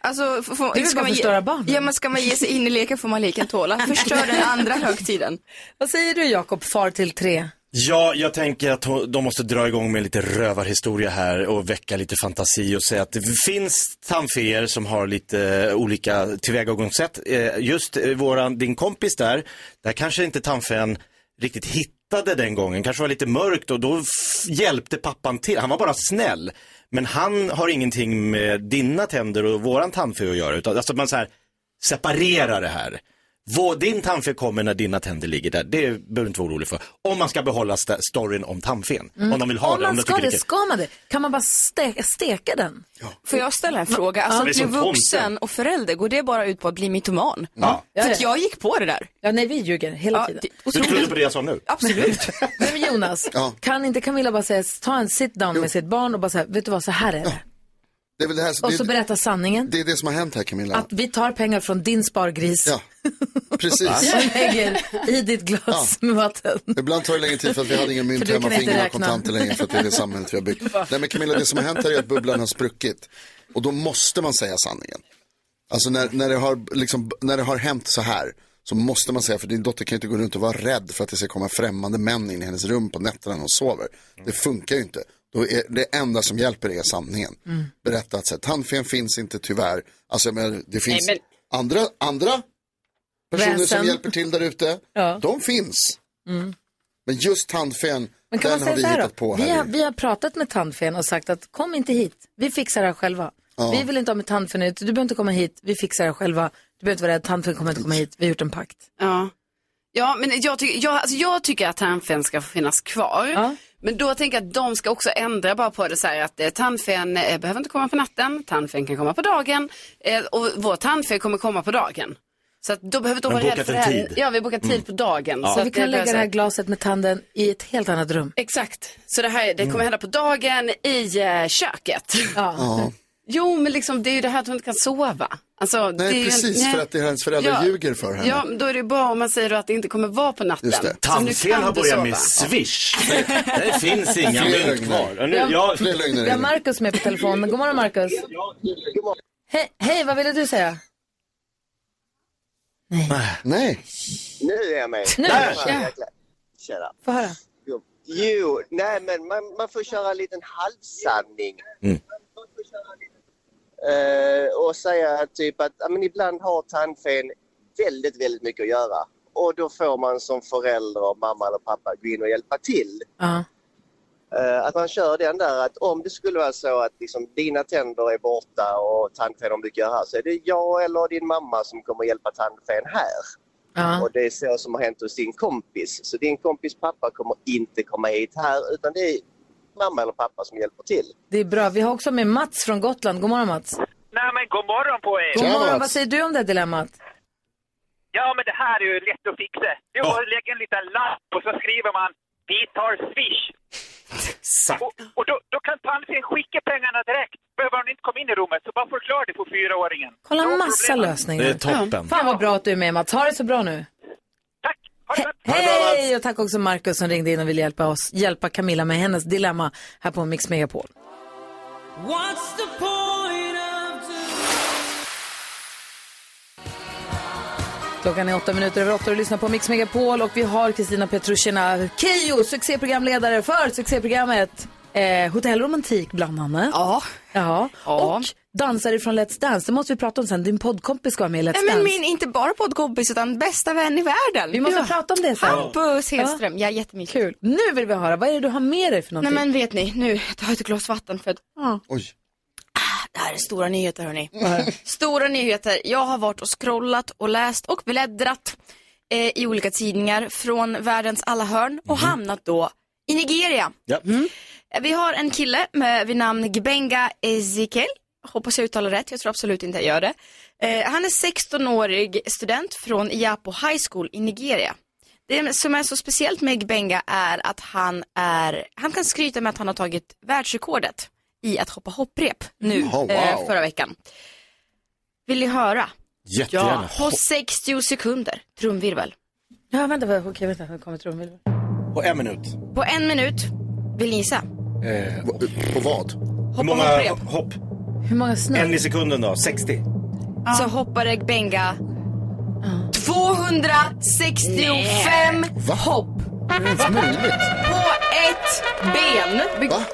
Alltså, får- Du bara man förstöra barnen. Ja, men ska man ge sig in i leken får man leken tåla. Förstör den andra högtiden. Vad säger du Jakob, far till tre? Ja, jag tänker att de måste dra igång med lite rövarhistoria här och väcka lite fantasi och säga att det finns tandféer som har lite eh, olika tillvägagångssätt. Eh, just eh, våran, din kompis där, där kanske inte tandfén riktigt hittade den gången, kanske var lite mörkt och då hjälpte pappan till. Han var bara snäll. Men han har ingenting med dina tänder och våran tandfe att göra, utan alltså att man så här separerar det här. Vår, din tandfé kommer när dina tänder ligger där. Det behöver du inte vara orolig för. Om man ska behålla st- storyn om tandfen. Om de vill ha Om det. man de ska det, det ska man det? Kan man bara ste steka den? Får jag ställa en fråga? Alltså att bli vuxen och förälder, går det bara ut på att bli mytoman? Ja. För att jag gick på det där. Ja, nej, vi ljuger hela Ja, tiden. det- Du trodde på det jag sa nu? Absolut. Nej, men Jonas, Ja. kan inte Camilla bara säga, ta en sit down med sitt barn och bara säga, vet du vad, så här är det. Det är väl det här, Och så det, berätta sanningen. det är det som har hänt här Camilla. Att vi tar pengar från din spargris Ja, precis. och lägger i ditt glas med vatten. Ibland tar det längre tid för att vi hade ingen mynt hemma, för räkna. kontanter längre för att det är det samhället vi har byggt. Nej men Camilla, det som har hänt här är att bubblan har spruckit. Och då måste man säga sanningen. Alltså när, när, det har, liksom, när det har hänt så här så måste man säga, för din dotter kan ju inte gå runt och vara rädd för att det ska komma främmande män in i hennes rum på nätterna när hon sover. Det funkar ju inte. Då är det enda som hjälper är sanningen. Mm. Berätta att så här, tandfen finns inte tyvärr. Alltså menar, det finns Nej, andra, andra personer Väsen. som hjälper till där ute. Ja. De finns. Mm. Men just tandfen, Men kan den man har säga vi så här hittat då? på Vi här. har, vi har pratat med tandfen och sagt att kom inte hit, vi fixar det här själva. Ja. Vi vill inte ha med tandfen ut, du behöver inte komma hit, vi fixar det här själva. Du behöver inte vara rädd, tandfen kommer inte komma hit, vi har gjort en pakt. Ja. Ja, men jag, tycker, jag, alltså jag tycker att tandfen ska få finnas kvar. Men då tänker jag att de ska också ändra bara på det så här att eh, tandfen eh, behöver inte komma på natten, tandfen kan komma på dagen eh, och vår tandfen kommer komma på dagen. Så att då behöver de vara rädda för det här. tid. Ja, vi har bokat tid på dagen. Så att vi kan det lägga det här glaset med tanden i ett helt annat rum. Exakt. Så det här det kommer hända på dagen i eh, köket. Ja. Jo, men liksom, det är ju det här att hon inte kan sova. Alltså, det är ju Nej, en- precis, nej. för att det är hennes föräldrar ljuger för henne. Ja, då är det bra om man säger att det inte kommer vara på natten. Just det. Tandfen har börjat med swish. Det finns inga mynt kvar. Nu, Ja. jag, Fler lögner Vi har är det. Markus med på telefonen. God morgon Markus. Hej, hej, vad ville du säga? Nej. Nu är jag med. Nu, Fan, ja. Tjena. Få höra. Jo, Jo, nej men man, man får köra en liten halvsanning. Mm. Eh, och säga typ att ja, men ibland har tandfen väldigt, väldigt mycket att göra. Och då får man som förälder, mamma eller pappa, gå in och hjälpa till. Ja. Eh, att man kör den där att om det skulle vara så att liksom, dina tänder är borta och tandfen har mycket att göra så är det jag eller din mamma som kommer hjälpa tandfen här. Ja. Och det är så som har hänt hos din kompis. Så din kompis pappa kommer inte komma hit här utan det är mamma eller pappa som hjälper till. Det är bra. Vi har också med Mats från Gotland. God morgon Mats. Nej men god morgon på er! God morgon. Vad säger du om det här dilemmat? Ja men det här är ju lätt att fixa. Det är att lägga en liten lapp och så skriver man Vi tar Swish. Och, och då, då kan tandfen skicka pengarna direkt. Behöver hon inte komma in i rummet så bara förklara det för fyraåringen. Kolla massa problem. lösningar. Det är toppen. Fan vad bra att du är med Mats. Ha det så bra nu. He- Hej! Och tack också Markus som ringde in och ville hjälpa oss, hjälpa Camilla med hennes dilemma här på Mix Megapol. What's the point of Klockan är åtta minuter över åtta och du lyssnar på Mix Megapol och vi har Kristina Petrushina Keyyo, succéprogramledare för succéprogrammet eh, Hotell Romantik bland annat. Ja. ja. Och dansare från Let's Dance, det måste vi prata om sen. Din poddkompis ska vara med i Let's Nej, men Dance. min, inte bara poddkompis utan bästa vän i världen. Vi måste prata om det sen. Hampus Hedström, ja, jättemycket. Kul. Nu vill vi höra, vad är det du har med dig för Nej någonting? men vet ni, nu tar jag ett glas vatten för att Oj. det här är stora nyheter hörni. Stora nyheter. Jag har varit och scrollat och läst och bläddrat eh, i olika tidningar från världens alla hörn och hamnat då i Nigeria. Mm. Eh, Vi har en kille med, vid namn Gbenga Ezekiel. Hoppas jag uttalar rätt, jag tror absolut inte jag gör det. Eh, han är 16-årig student från Iapo High School i Nigeria. Det som är så speciellt med Gbenga är att han, är, han kan skryta med att han har tagit världsrekordet i att hoppa hopprep nu Oh, wow. eh, förra veckan. Vill ni höra? Jättegärna. På 60 sekunder, trumvirvel. Ja, vänta, vad- okej, vänta, jag kommer dem. På en minut. På en minut, vill ni gissa? Eh, på vad? Hur många hopprep. hopp? Hur många snö? En i sekunden då? 60? Så hoppade Benga 265 hopp. På ett ben.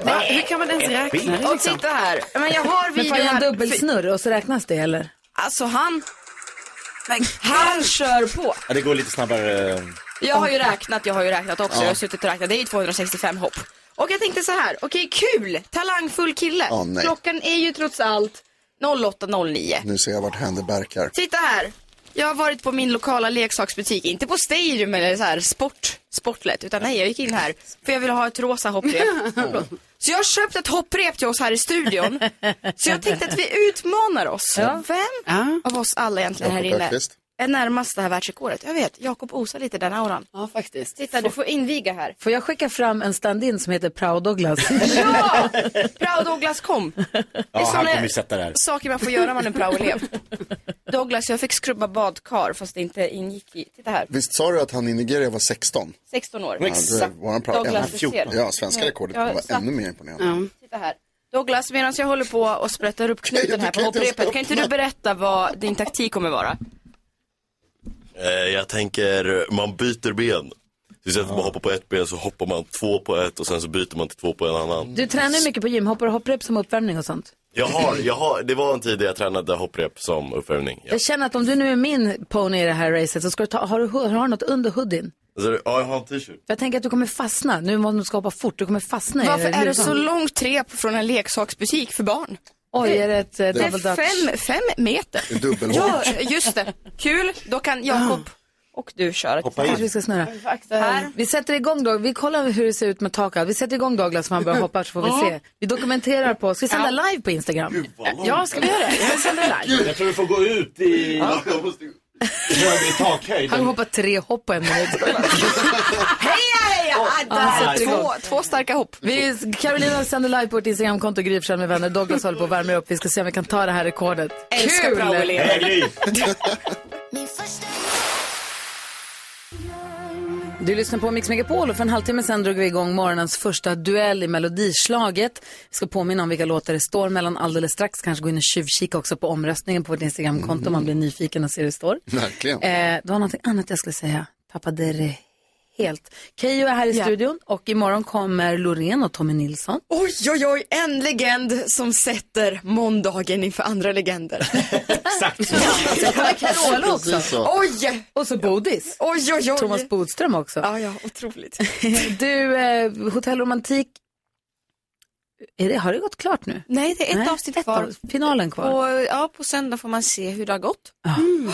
Va? Hur kan man ens räkna det Och liksom? titta här. Men jag har Men video får jag en här. dubbelsnurr och så räknas det eller? Alltså han, han kör på. Ja, det går lite snabbare. Jag har ju räknat, jag har ju räknat också. Ja. Jag har suttit och räknat. Det är ju 265 hopp. Och jag tänkte så här, okej kul, talangfull kille. Nej. Klockan är ju trots allt 08.09. Nu ser jag vart händer barkar. Titta här. Jag har varit på min lokala leksaksbutik, inte på Stadium eller så här sport, sportlet, utan nej jag gick in här för jag ville ha ett rosa hopprep. Så jag har köpt ett hopprep till oss här i studion. Så jag tänkte att vi utmanar oss. Ja. Vem av oss alla egentligen här Jakob inne Öqvist. Är närmast det här världsrekordet? Jag vet, Jakob osar lite den auran. Ja, faktiskt. Titta, du får inviga här. Får jag skicka fram en stand-in som heter Prao Douglas? Ja! Prao Douglas kom. Det är Ja, han kommer sätta det här. saker man får göra när man är prao-elev. Douglas, jag fick skrubba badkar fast det inte ingick i. Titta här, Visst sa du att han i Nigeria var 16? 16 år. Ja, våran pra- Douglas, ja, du ser. Ja, svenska rekordet Ja, var satt- ännu mer imponerande. Titta här. Douglas, medan jag håller på och sprättar upp knuten här på hopprepet, kan inte du berätta vad din taktik kommer vara? Eh, jag tänker, man byter ben. Så istället för att man hoppar på ett ben så hoppar man två på ett och sen så byter man till två på en annan. Du tränar ju mycket på gym, hoppar och hopprep som uppvärmning och sånt. Jag har, jag har, det var en tid där jag tränade hopprep som uppvärmning. Ja. Jag känner att om du nu är min pony i det här racet så ska du ta, har du, har du något under hoodien? Alltså, ja, jag har en t-shirt. Jag tänker att du kommer fastna, nu måste du ska hoppa fort, du kommer fastna i Varför är det så långt rep från en leksaksbutik för barn? Oj, är det ett eh, Det double är dutch? fem, fem meter. En dubbelhopp. Ja, just det. Kul, då kan Jakob och du köra. Kanske vi ska snurra. Här. Vi sätter igång då, vi kollar hur det ser ut med taket. Vi sätter igång Douglas så han börjar hoppa så får vi Ja. se. Vi dokumenterar på, ska vi sända live på Instagram? Ja, ska vi göra det? Jag sänder live. Jag tror du får gå ut i... Takhöjd. Han hoppar tre hopp på en minut. Hej, hej! Ja, Ja, sätter igång. två, två starka hopp. Vi, Carolina sänder live på vårt Instagramkonto, Gry med vänner. Douglas håller på att värma upp. Vi ska se om vi kan ta det här rekordet. Älskar Kul! Gry. Du lyssnar på Mix Megapol och för en halvtimme sen drog vi igång morgonens första duell i Melodislaget. Vi ska påminna om vilka låtar det står mellan alldeles strax. Kanske gå in och tjuvkika också på omröstningen på vårt Instagramkonto om man blir nyfiken och ser hur det står. Verkligen. Eh, det var någonting annat jag skulle säga. Tappade det helt. Keyyo är här i Ja. studion och imorgon kommer Loreen och Tommy Nilsson. Oj, oj, oj, en legend som sätter måndagen inför andra legender. Exakt. Sen kommer Carola också. Så. Oj, Och så Bodis. oj, oj, oj. Thomas Bodström också. Ja, ja, otroligt. Du, eh, Hotell Romantik. Är det, har det gått klart nu? Nej, det är ett Nej, avsnitt ett kvar. av- finalen kvar. På, ja, på söndag får man se hur det har gått. Mm.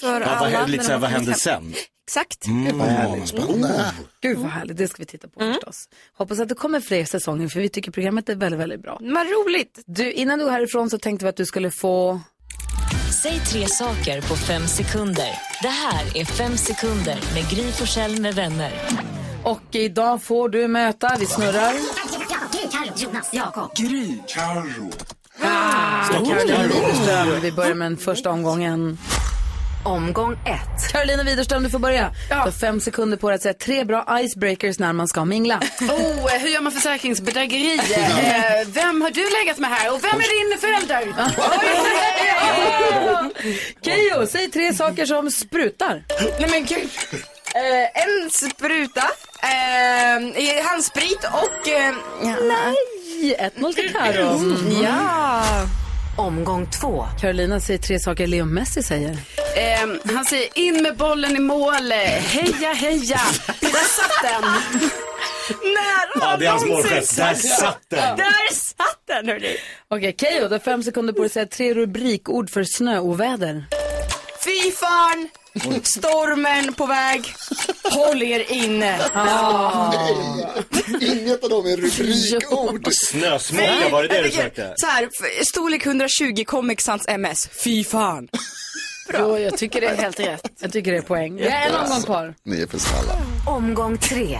För Ja, alla. vad, har vad händer sen? Exakt. Mm, vad härligt. Spännande. Gud vad härligt, det ska vi titta Mm. på förstås. Hoppas att det kommer fler säsonger för vi tycker programmet är väldigt, väldigt bra. Vad roligt. Du, innan du går härifrån så tänkte vi att du skulle få... Säg tre saker på fem sekunder. Det här är Fem sekunder med Gry Forssell med vänner. Och idag får du möta, vi snurrar. Jonas, Jakob. Carolina Widerström. Vi börjar med den första omgången. Omgång ett. Carolina Widerström, du får börja. Du har fem sekunder på dig att säga tre bra icebreakers när man ska mingla. Oh, hur gör man försäkringsbedrägeri? Eh, vem har du legat med här och vem är din förälder? Keyyo, säg tre saker som sprutar. Nej men gud. Eh, en spruta, eh, handsprit och... Eh, ja. Nej, 1-0 till Karo. Mm. Ja. Omgång två. Carolina säger tre saker Leo Messi säger. Eh, han säger in med bollen i mål. Heja, heja. Där satt den. När Ja, det är hans målgest. Där satt den. Där satt den hörni. Okej, Keyyo, du har fem sekunder på dig att säga tre rubrikord för snöoväder. Fy fan, stormen på väg, håll er inne. Inget av dem är rubrikord. Snösmocka, var det det Jag du sökte? Så här, storlek 120 Comic Sans MS, fy fan. Jo, jag tycker det är helt rätt. Jag tycker det är poäng. Vi har en omgång kvar. Ni är för snälla. Omgång tre.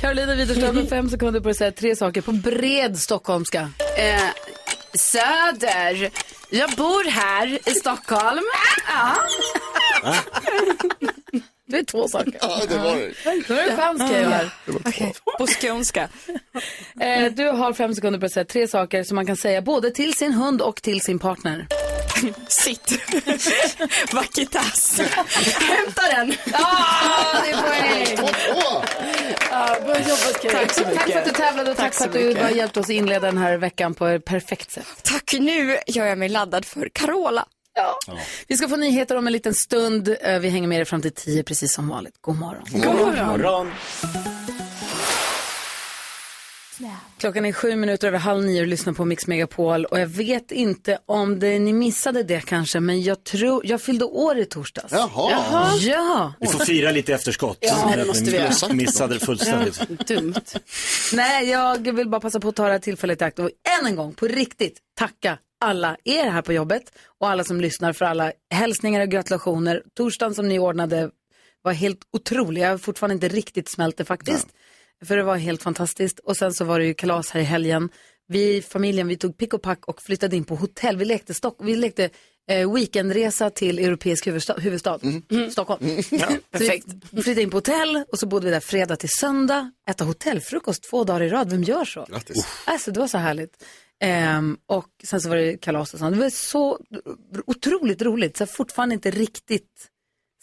Carolina Widerström har fem sekunder på att säga tre saker på bred stockholmska. Eh, söder. Jag bor här i Stockholm. Ja. Ah. Det är två saker. Ja, det var det. Då är det chans här. Okej, På skånska. Eh, du har fem sekunder på att säga tre saker som man kan säga både till sin hund och till sin partner. Sitt. Vakitas. Hämta den. Ah, det är poäng! Ja, bra jobbat Keyyo. Tack så mycket. Tack för att du tävlade och tack, så för att du mycket. har hjälpt oss inleda den här veckan på ett perfekt sätt. Tack, nu gör jag mig laddad för Carola. Ja. Vi ska få nyheter om en liten stund. Eh, Vi hänger med er fram till tio precis som vanligt. God morgon. God morgon. Klockan är sju minuter över halv nio och lyssnar på Mix Megapol. Och jag vet inte om det, ni missade det kanske, men jag tror, jag fyllde år i torsdags. Jaha. Ja. Vi får fira lite efterskott. Ja, det måste vi göra. Missade det fullständigt. Dumt. Nej, jag vill bara passa på att ta det här tillfället i akt och än en gång på riktigt tacka alla er här på jobbet och alla som lyssnar för alla hälsningar och gratulationer. Torsdagen som ni ordnade var helt otrolig. Jag har fortfarande inte riktigt smält det faktiskt. För det var helt fantastiskt. Och sen så var det ju kalas här i helgen. Vi, familjen, vi tog pick och pack och flyttade in på hotell. Vi lekte, Stock vi lekte eh, weekendresa till europeisk huvudstad, huvudstad. Stockholm. Ja, perfekt. Så vi flyttade in på hotell och så bodde vi där fredag till söndag. Äta hotellfrukost två dagar i rad. Vem gör så? Grattis. Alltså det var så härligt. Ehm, och sen så var det kalas och sånt. Det var så otroligt roligt. Så fortfarande inte riktigt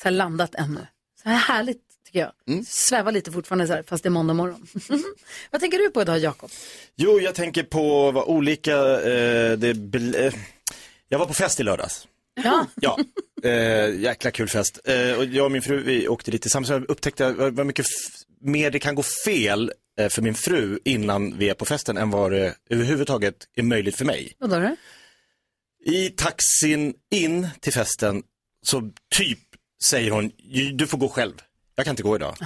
så landat ännu. Så här härligt tycker jag. Svävar lite fortfarande så här, fast det är måndag morgon. Vad tänker du på idag Jakob? Jo, jag tänker på vad olika, eh, det, eh, jag var på fest i lördags. Ja. Ja, eh, jäkla kul fest. Eh, och jag och min fru, vi åkte dit tillsammans. Jag upptäckte vad mycket mer det kan gå fel eh, för min fru innan vi är på festen än vad det överhuvudtaget är möjligt för mig. Vad då? I taxin in till festen så typ säger hon, du får gå själv. Jag kan inte gå idag.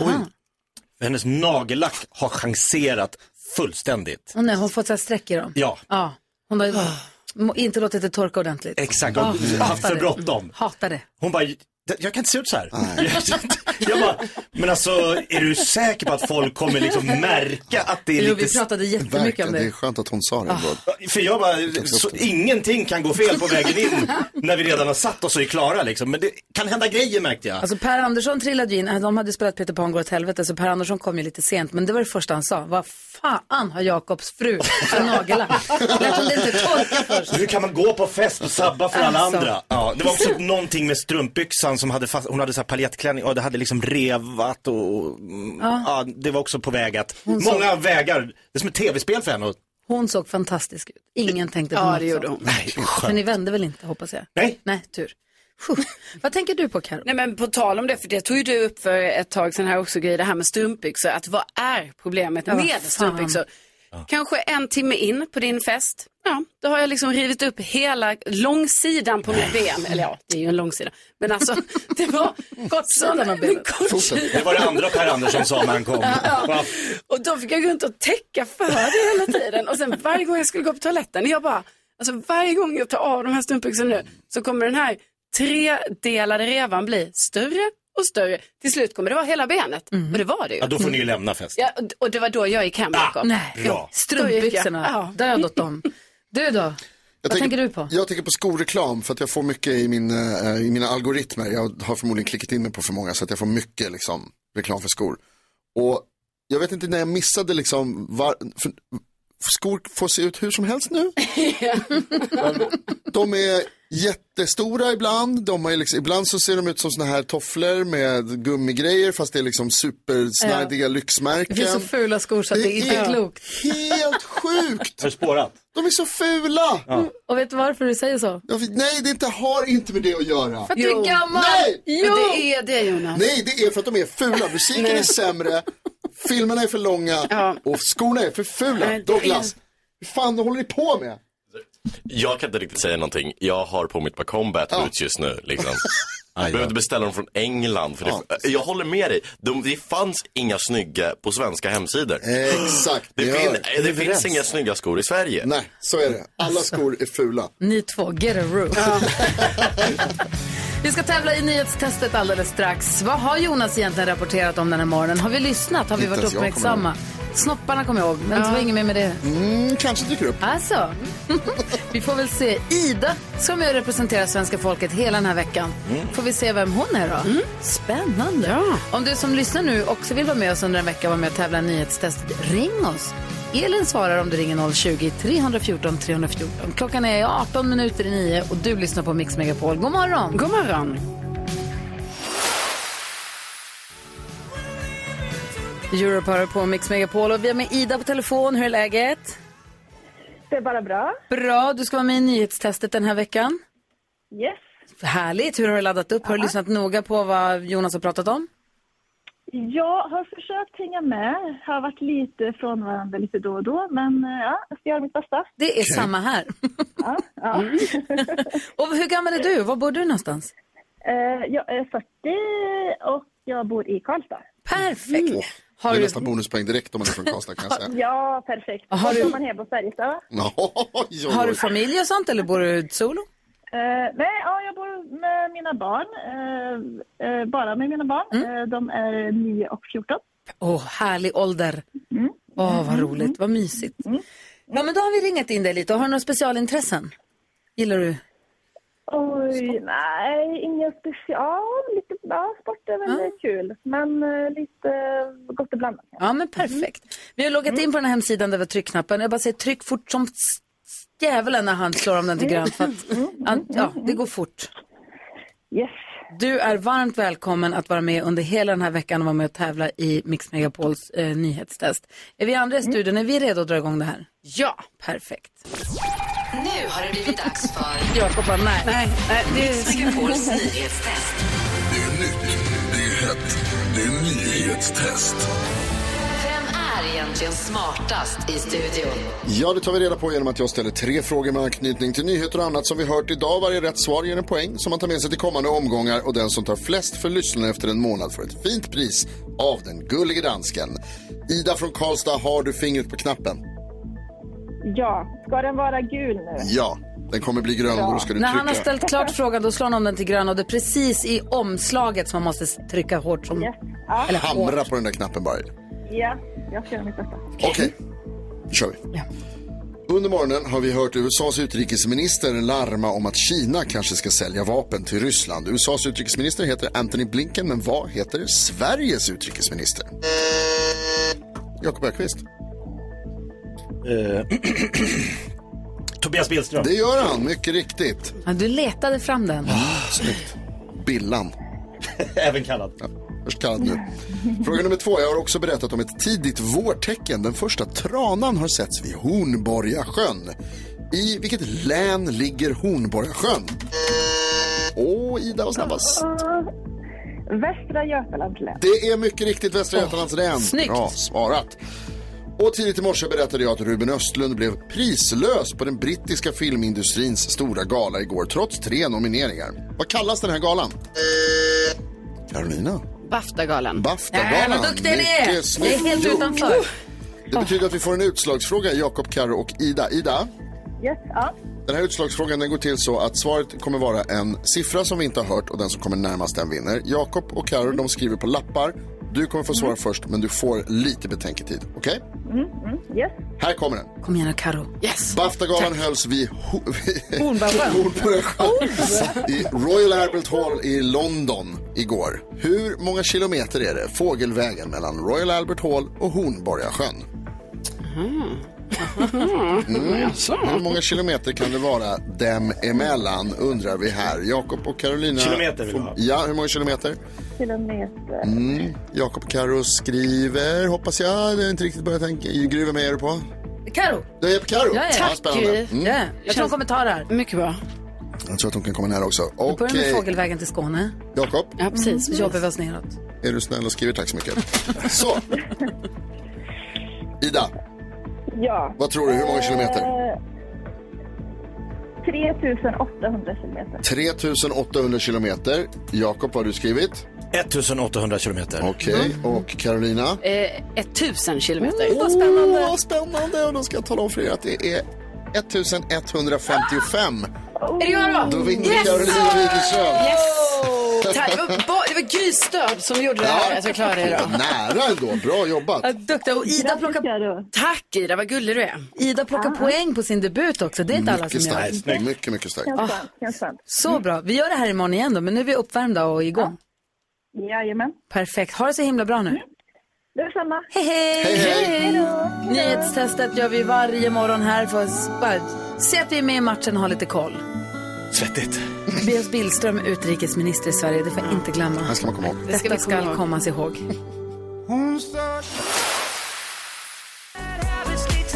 För hennes nagellack har chanserat fullständigt. Hon har fått så här streck i dem. Ja, Ja. Hon har må- inte låtit det torka ordentligt. exakt. Ja, Och haft hatar för bråttom. Hatar det. Hon bara, jag kan inte se ut så här. Jag bara, men alltså är du säker på att folk kommer liksom märka att det är Jo, lite... vi pratade jättemycket Verkligen, om det är det. skönt att hon sa det. Bra. För jag bara, så, ingenting kan gå fel på vägen in när vi redan har satt oss och är klara liksom. Men det kan hända grejer märkte jag. Alltså Per Andersson trillade ju in, de hade spelat Peter Pan går åt helvete så Per Andersson kom ju lite sent men det var det första han sa. Vad fan har Jakobs fru för nagellack? Lät hon det inte torka först? Hur kan man gå på fest och sabba för alla Alltså. andra? Ja, det var också någonting med strumpbyxan som hade fast, hon hade så här paljettklänning och det hade liksom revat och mm, Ja. ja. det var också på väg att, Hon såg- många vägar, det är som ett tv-spel för henne. och- Hon såg fantastisk ut. Ingen tänkte på Ja, något det gjorde hon. Nej, skönt. ni vände väl inte hoppas jag? Nej. Nej, tur. Vad tänker du på Karo? Nej men på tal om det, för det tog ju du upp för ett tag sedan här också, Gry, det här med strumpbyxor. Att vad är problemet med fan. strumpbyxor? Kanske en timme in på din fest, ja, då har jag liksom rivit upp hela långsidan på mitt ben. Eller ja, det är ju en långsida. Men alltså, det var Kortsidan av benet. Det var det andra Per Andersson sa när han kom. Ja. Och då fick jag gå runt och täcka för det hela tiden. Och sen varje gång jag skulle gå på toaletten, jag bara, alltså varje gång jag tar av de här strumpbyxorna nu så kommer den här tredelade revan bli större och större. Till slut kommer det vara hela benet. Och det var det ju. Ja, då får ni ju lämna festen. Ja, och- det var då jag gick hem, Jakob. Nej, Bra. strumpbyxorna. Ja. Död åt dem. Du då? Vad tänker du på? Jag tänker på skoreklam för att jag får mycket i, min, eh, i mina algoritmer. Jag har förmodligen klickat in mig på för många så att jag får mycket liksom, reklam för skor. Och jag vet inte när jag missade liksom, var, för, skor får se ut hur som helst nu. De är jättestora ibland. De är liksom, ibland så ser de ut som såna här tofflor med gummigrejer fast det är liksom supersnajdiga Det lyxmärken. finns så fula skor så att det, inte är klokt. helt sjukt. Har spårat? De är så fula. Och vet du varför du säger så? Jag vet- Nej, det inte, har inte med det att göra. För att du är gammal. Nej! Jo. Men det är det Jonas. Nej, det är för att de är fula. Musiken är sämre, filmerna är för långa och skorna är för fula. Nej, det Douglas, hur fan håller ni på med? Jag kan inte riktigt säga någonting. Jag har på mitt par combat boots just nu. Liksom. Jag behövde beställa dem från England. För det, jag håller med dig. De, det fanns inga snygga på svenska hemsidor. Exakt, Det, fin, hör. det finns inga snygga skor i Sverige. Nej, så är det. Alla skor är fula. Ni två, get a room. Vi ska tävla i nyhetstestet alldeles strax. Vad har Jonas egentligen rapporterat om den här morgonen? Har vi lyssnat? Har vi varit jag uppmärksamma? Snopparna kommer jag ihåg, men det var inget mer med det. Mm, kanske dyker upp. Alltså, vi får väl se. Ida ska med och representera svenska folket hela den här veckan. Får vi se vem hon är då. Spännande. Om du som lyssnar nu också vill vara med oss under en vecka och vara med och tävla i nyhetstestet, ring oss. Elin svarar om du ringer 020-314 314. Klockan är 18 minuter i 9 och du lyssnar på Mix Megapol. God morgon! God morgon! Europe hör på Mix Megapol och vi har med Ida på telefon. Hur är läget? Det är bara bra. Bra, du ska vara med i nyhetstestet den här veckan. Yes. Härligt, hur har du laddat upp? Har du lyssnat noga på vad Jonas har pratat om? Jag har försökt hänga med. Har varit lite från varandra lite då och då, men eh, ja, jag ska göra mitt bästa. Det är samma här. Ja, ja. och hur gammal är du? Var bor du någonstans? Eh, jag är 40 och jag bor i Karlstad. Perfekt. Åh, Har det är du- nästan bonuspoäng direkt om man är från Karlstad kan jag säga. Ja, perfekt. Har Har du- man hem på Färjestad. Har du familj och sånt eller bor du solo? Eh, nej, ja, jag bor med mina barn. Eh, eh, bara med mina barn. Mm. Eh, de är 9 och 14. Åh, härlig ålder. Mm. Åh, vad roligt, vad mysigt. Ja, men då har vi ringat in dig lite. Har du några specialintressen? Gillar du? Oj, nej, inga special. Lite, ja, sport är väl kul, men eh, lite gott och blandat. Ja, men perfekt. Vi har loggat in på den här hemsidan där vi har tryckknappen. Jag bara säger tryck fort som djävulen när han slår om den till grönt. För att, ja, ja, det går fort. Yes. Du är varmt välkommen att vara med under hela den här veckan och vara med och tävla i Mix Megapols eh, nyhetstest. Är vi andra i studion? Är vi redo att dra igång det här? Ja. Perfekt. Nu har det blivit dags för Jakob bara, nej. Nej, nej, det Mix är... Megapols nyhetstest. Det är nytt, det är hett, det är nyhetstest. Egentligen smartast i studion? Ja, det tar vi reda på genom att jag ställer tre frågor med anknytning till nyheter och annat som vi hört idag. Varje rätt svar ger en poäng som man tar med sig till kommande omgångar och den som tar flest för lyssnarna efter en månad får ett fint pris av den gullige dansken. Ida från Karlstad, har du fingret på knappen? Ja, ska den vara gul nu? Ja, den kommer bli grön och då ska du När trycka. han har ställt klart frågan då slår han om den till grön och det är precis i omslaget som man måste trycka hårt som... Eller Hamra hårt. på den där knappen bara. Ja, jag ska göra mitt bästa. Okej, då kör vi. Under morgonen har vi hört USAs utrikesminister larma om att Kina kanske ska sälja vapen till Ryssland. USAs utrikesminister heter Anthony Blinken, men vad heter Sveriges utrikesminister? Jakob Öqvist. Eh, Tobias Billström. Det gör han, mycket riktigt. Ja, du letade fram den. Snyggt. Billan. Även kallad. Ja, kallad nu. Fråga nummer två. Jag har också berättat om ett tidigt vårtecken. Den första tranan har setts vid Hornborgasjön. I vilket län ligger Hornborgasjön? Åh, Ida var snabbast. Västra Götalands län. Det är mycket riktigt Västra Götalands län. snyggt. Bra svarat. Och tidigt i morse berättade jag att Ruben Östlund blev prislös på den brittiska filmindustrins stora gala igår, trots tre nomineringar. Vad kallas den här galan? Carolina? Baftagalan. Baftagalan. Nej, vad duktig ni är. Mycket snyggt Det är helt gjort. utanför. Det betyder att vi får en utslagsfråga, Jakob, Karo och Ida. Ida, Yes, ja. den här utslagsfrågan den går till så att svaret kommer vara en siffra som vi inte har hört och den som kommer närmast den vinner. Jakob och Karo de skriver på lappar. Du kommer få svara först men du får lite betänketid. Okej? Mm, mm, yes. Här kommer den. Kom igen Karo. Yes. Baftagalan hölls vid Ho- vid Hornborgasjön. Hornborgasjön i Royal Albert Hall i London igår. Hur många kilometer är det fågelvägen mellan Royal Albert Hall och Hornborgasjön? Mm. Hur många kilometer kan det vara dem emellan undrar vi här. Jakob och Carolina. Kilometer vill vi ha. Ja, hur många kilometer? Kilometer. Mm. Jakob och Karo skriver, hoppas jag. Det är inte riktigt börjat tänka. Gry, vem är du på? Karo. Du är på Karo? Ja, ja. spännande. Mm. Ja, jag tror hon kommer ta det här. Mycket bra. Jag tror att hon kan komma nära också. Vi börjar med fågelvägen till Skåne. Jakob. Ja, precis. Så jobbar vi oss neråt. Är du snäll och skriver tack så mycket. Så. Ida, Ja. vad tror du? Hur många kilometer? Eh, 3800 kilometer. 3800 kilometer. Jakob, vad har du skrivit? 1800 kilometer. Okej, och Carolina? Eh, 1000 kilometer. Åh, vad spännande! vad spännande! Och då ska jag tala om för er att det är 1155. Är det jag då? Då vinner Carolina Widerström. Yes! Det var, ba- det var Gry Stöd som gjorde det här, att jag klarade det idag. Nära ändå, bra jobbat. Ja, Duktig. Och Ida plockar, Tack Ida, vad gullig du är. Ida plockar poäng på sin debut också. Det är inte alla Mycket som gör. starkt. Mycket, mycket starkt. Ah, så bra. Vi gör det här imorgon igen då, men nu är vi uppvärmda och igång. Jajamän. Perfekt. Ha det så himla bra nu. Detsamma. Hej, hej! Hej, hej. Nyhetstestet gör vi varje morgon här för att bara se att vi är med i matchen och ha lite koll. Svettigt. B.S. Billström, utrikesminister i Sverige, det får jag inte glömma. Det ska man komma ihåg. Detta ska, vi komma ihåg. kommas ihåg.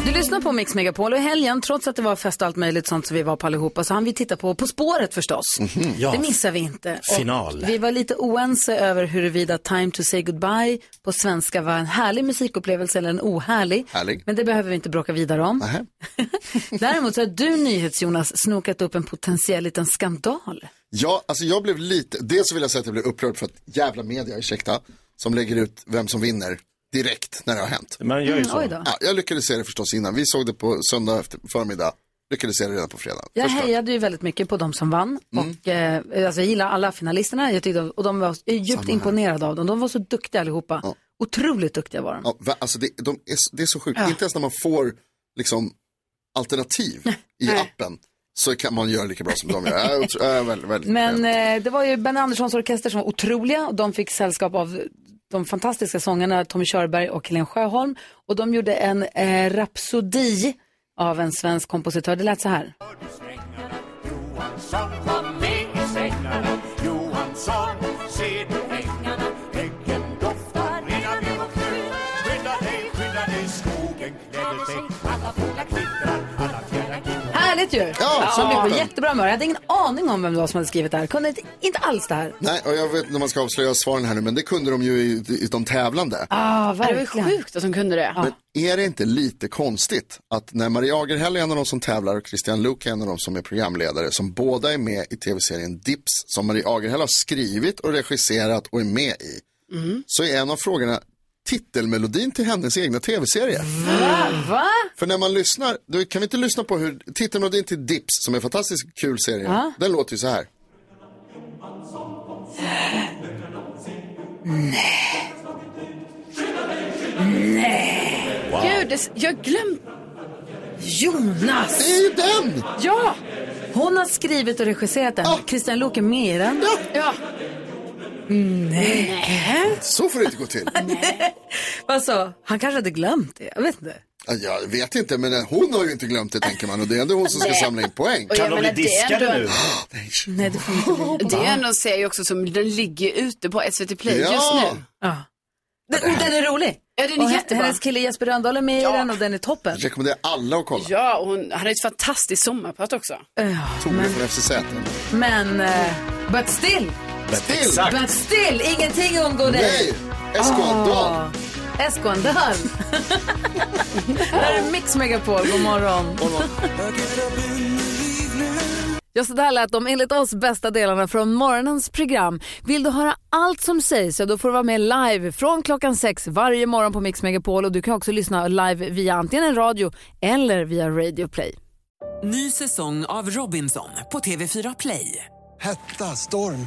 Du lyssnar på Mix Megapol och i helgen, trots att det var fest och allt möjligt sånt som vi var på allihopa, så hann vi titta på På spåret förstås. Ja. Det missar vi inte. Och Final. Vi var lite oense över huruvida Time to say goodbye på svenska var en härlig musikupplevelse eller en ohärlig. Härlig. Men det behöver vi inte bråka vidare om. Däremot så har du NyhetsJonas snokat upp en potentiell liten skandal. Ja, alltså jag blev lite, dels så vill jag säga att jag blev upprörd för att jävla media, ursäkta, som lägger ut vem som vinner direkt när det har hänt. Man gör ju Mm, så. då. Ja, jag lyckades se det förstås innan. Vi såg det på söndag efter förmiddag. Lyckades se det redan på fredag. Jag Förstås. hejade ju väldigt mycket på de som vann. Mm. Och, eh, alltså, jag gillar alla finalisterna. Jag tyckte, och de var djupt imponerade av dem. De var så duktiga allihopa. Otroligt duktiga var de. Ja, va- alltså det, de är, det är så sjukt. Ja. Inte ens när man får liksom, alternativ i Nej. appen så kan man göra lika bra som de gör. Är väldigt, väldigt Men eh, det var ju Ben Anderssons orkester som var otroliga. Och de fick sällskap av de fantastiska sångarna Tommy Körberg och Helen Sjöholm. Och de gjorde en eh, rapsodi av en svensk kompositör. Det lät så här. Johansson var med i sängarna Johansson, ser du Härligt ju! Ja, som blev på toppen. jättebra humör. Jag hade ingen aning om vem det var som hade skrivit det här. Kunde inte, inte alls det här. Nej, och jag vet inte om man ska avslöja svaren här nu, men det kunde de ju i, i de tävlande. Ah, Det var ju verkligen. sjukt att de kunde det. Men är det inte lite konstigt att när Maria Agerhäll är en av de som tävlar och Christian Luuk är en av de som är programledare, som båda är med i tv-serien Dips, som Maria Agerhäll har skrivit och regisserat och är med i, så är en av frågorna titelmelodin till hennes egna tv-serie. Va? För när man lyssnar, då kan vi inte lyssna på hur titelmelodin till Dips, som är en fantastiskt kul serie, Ja. den låter ju så här. Nej. Gud, det, jag glömde. Jonas! Det är ju den! Ja! Hon har skrivit och regisserat den. Christian Luuk är med i den. Ja. Nej. Så får det inte gå till. Vad så? Han kanske hade glömt det. Jag vet inte. Ja, Jag vet inte, men hon har ju inte glömt det tänker man och det är ändå hon som ska samla in poäng. Och jag Kan de bli menar, det är diskade ändå- nu? Nej, det får inte. Det är ändå en serie också som den ligger ute på SVT Play Ja. just nu. Ja. Den, den är rolig. Ja, den är och he- jättebra. Hennes kille Jesper Rönndahl är med i den och den är toppen. Jag rekommenderar alla att kolla. Ja, och hon hade ett fantastiskt sommarprat också. Ja, Tore men, från FCZ. men uh, but still. Still. But still, ingenting undgår dig. Nej, Eskondal. Ah, Eskondal. Här är Mix Megapol, god morgon. Ja, så där lät de enligt oss bästa delarna från morgonens program. Vill du höra allt som sägs så då får du vara med live från klockan sex varje morgon på Mix Megapol och du kan också lyssna live via antingen en radio eller via Radio Play. Ny säsong av Robinson på TV4 Play. Hetta, storm,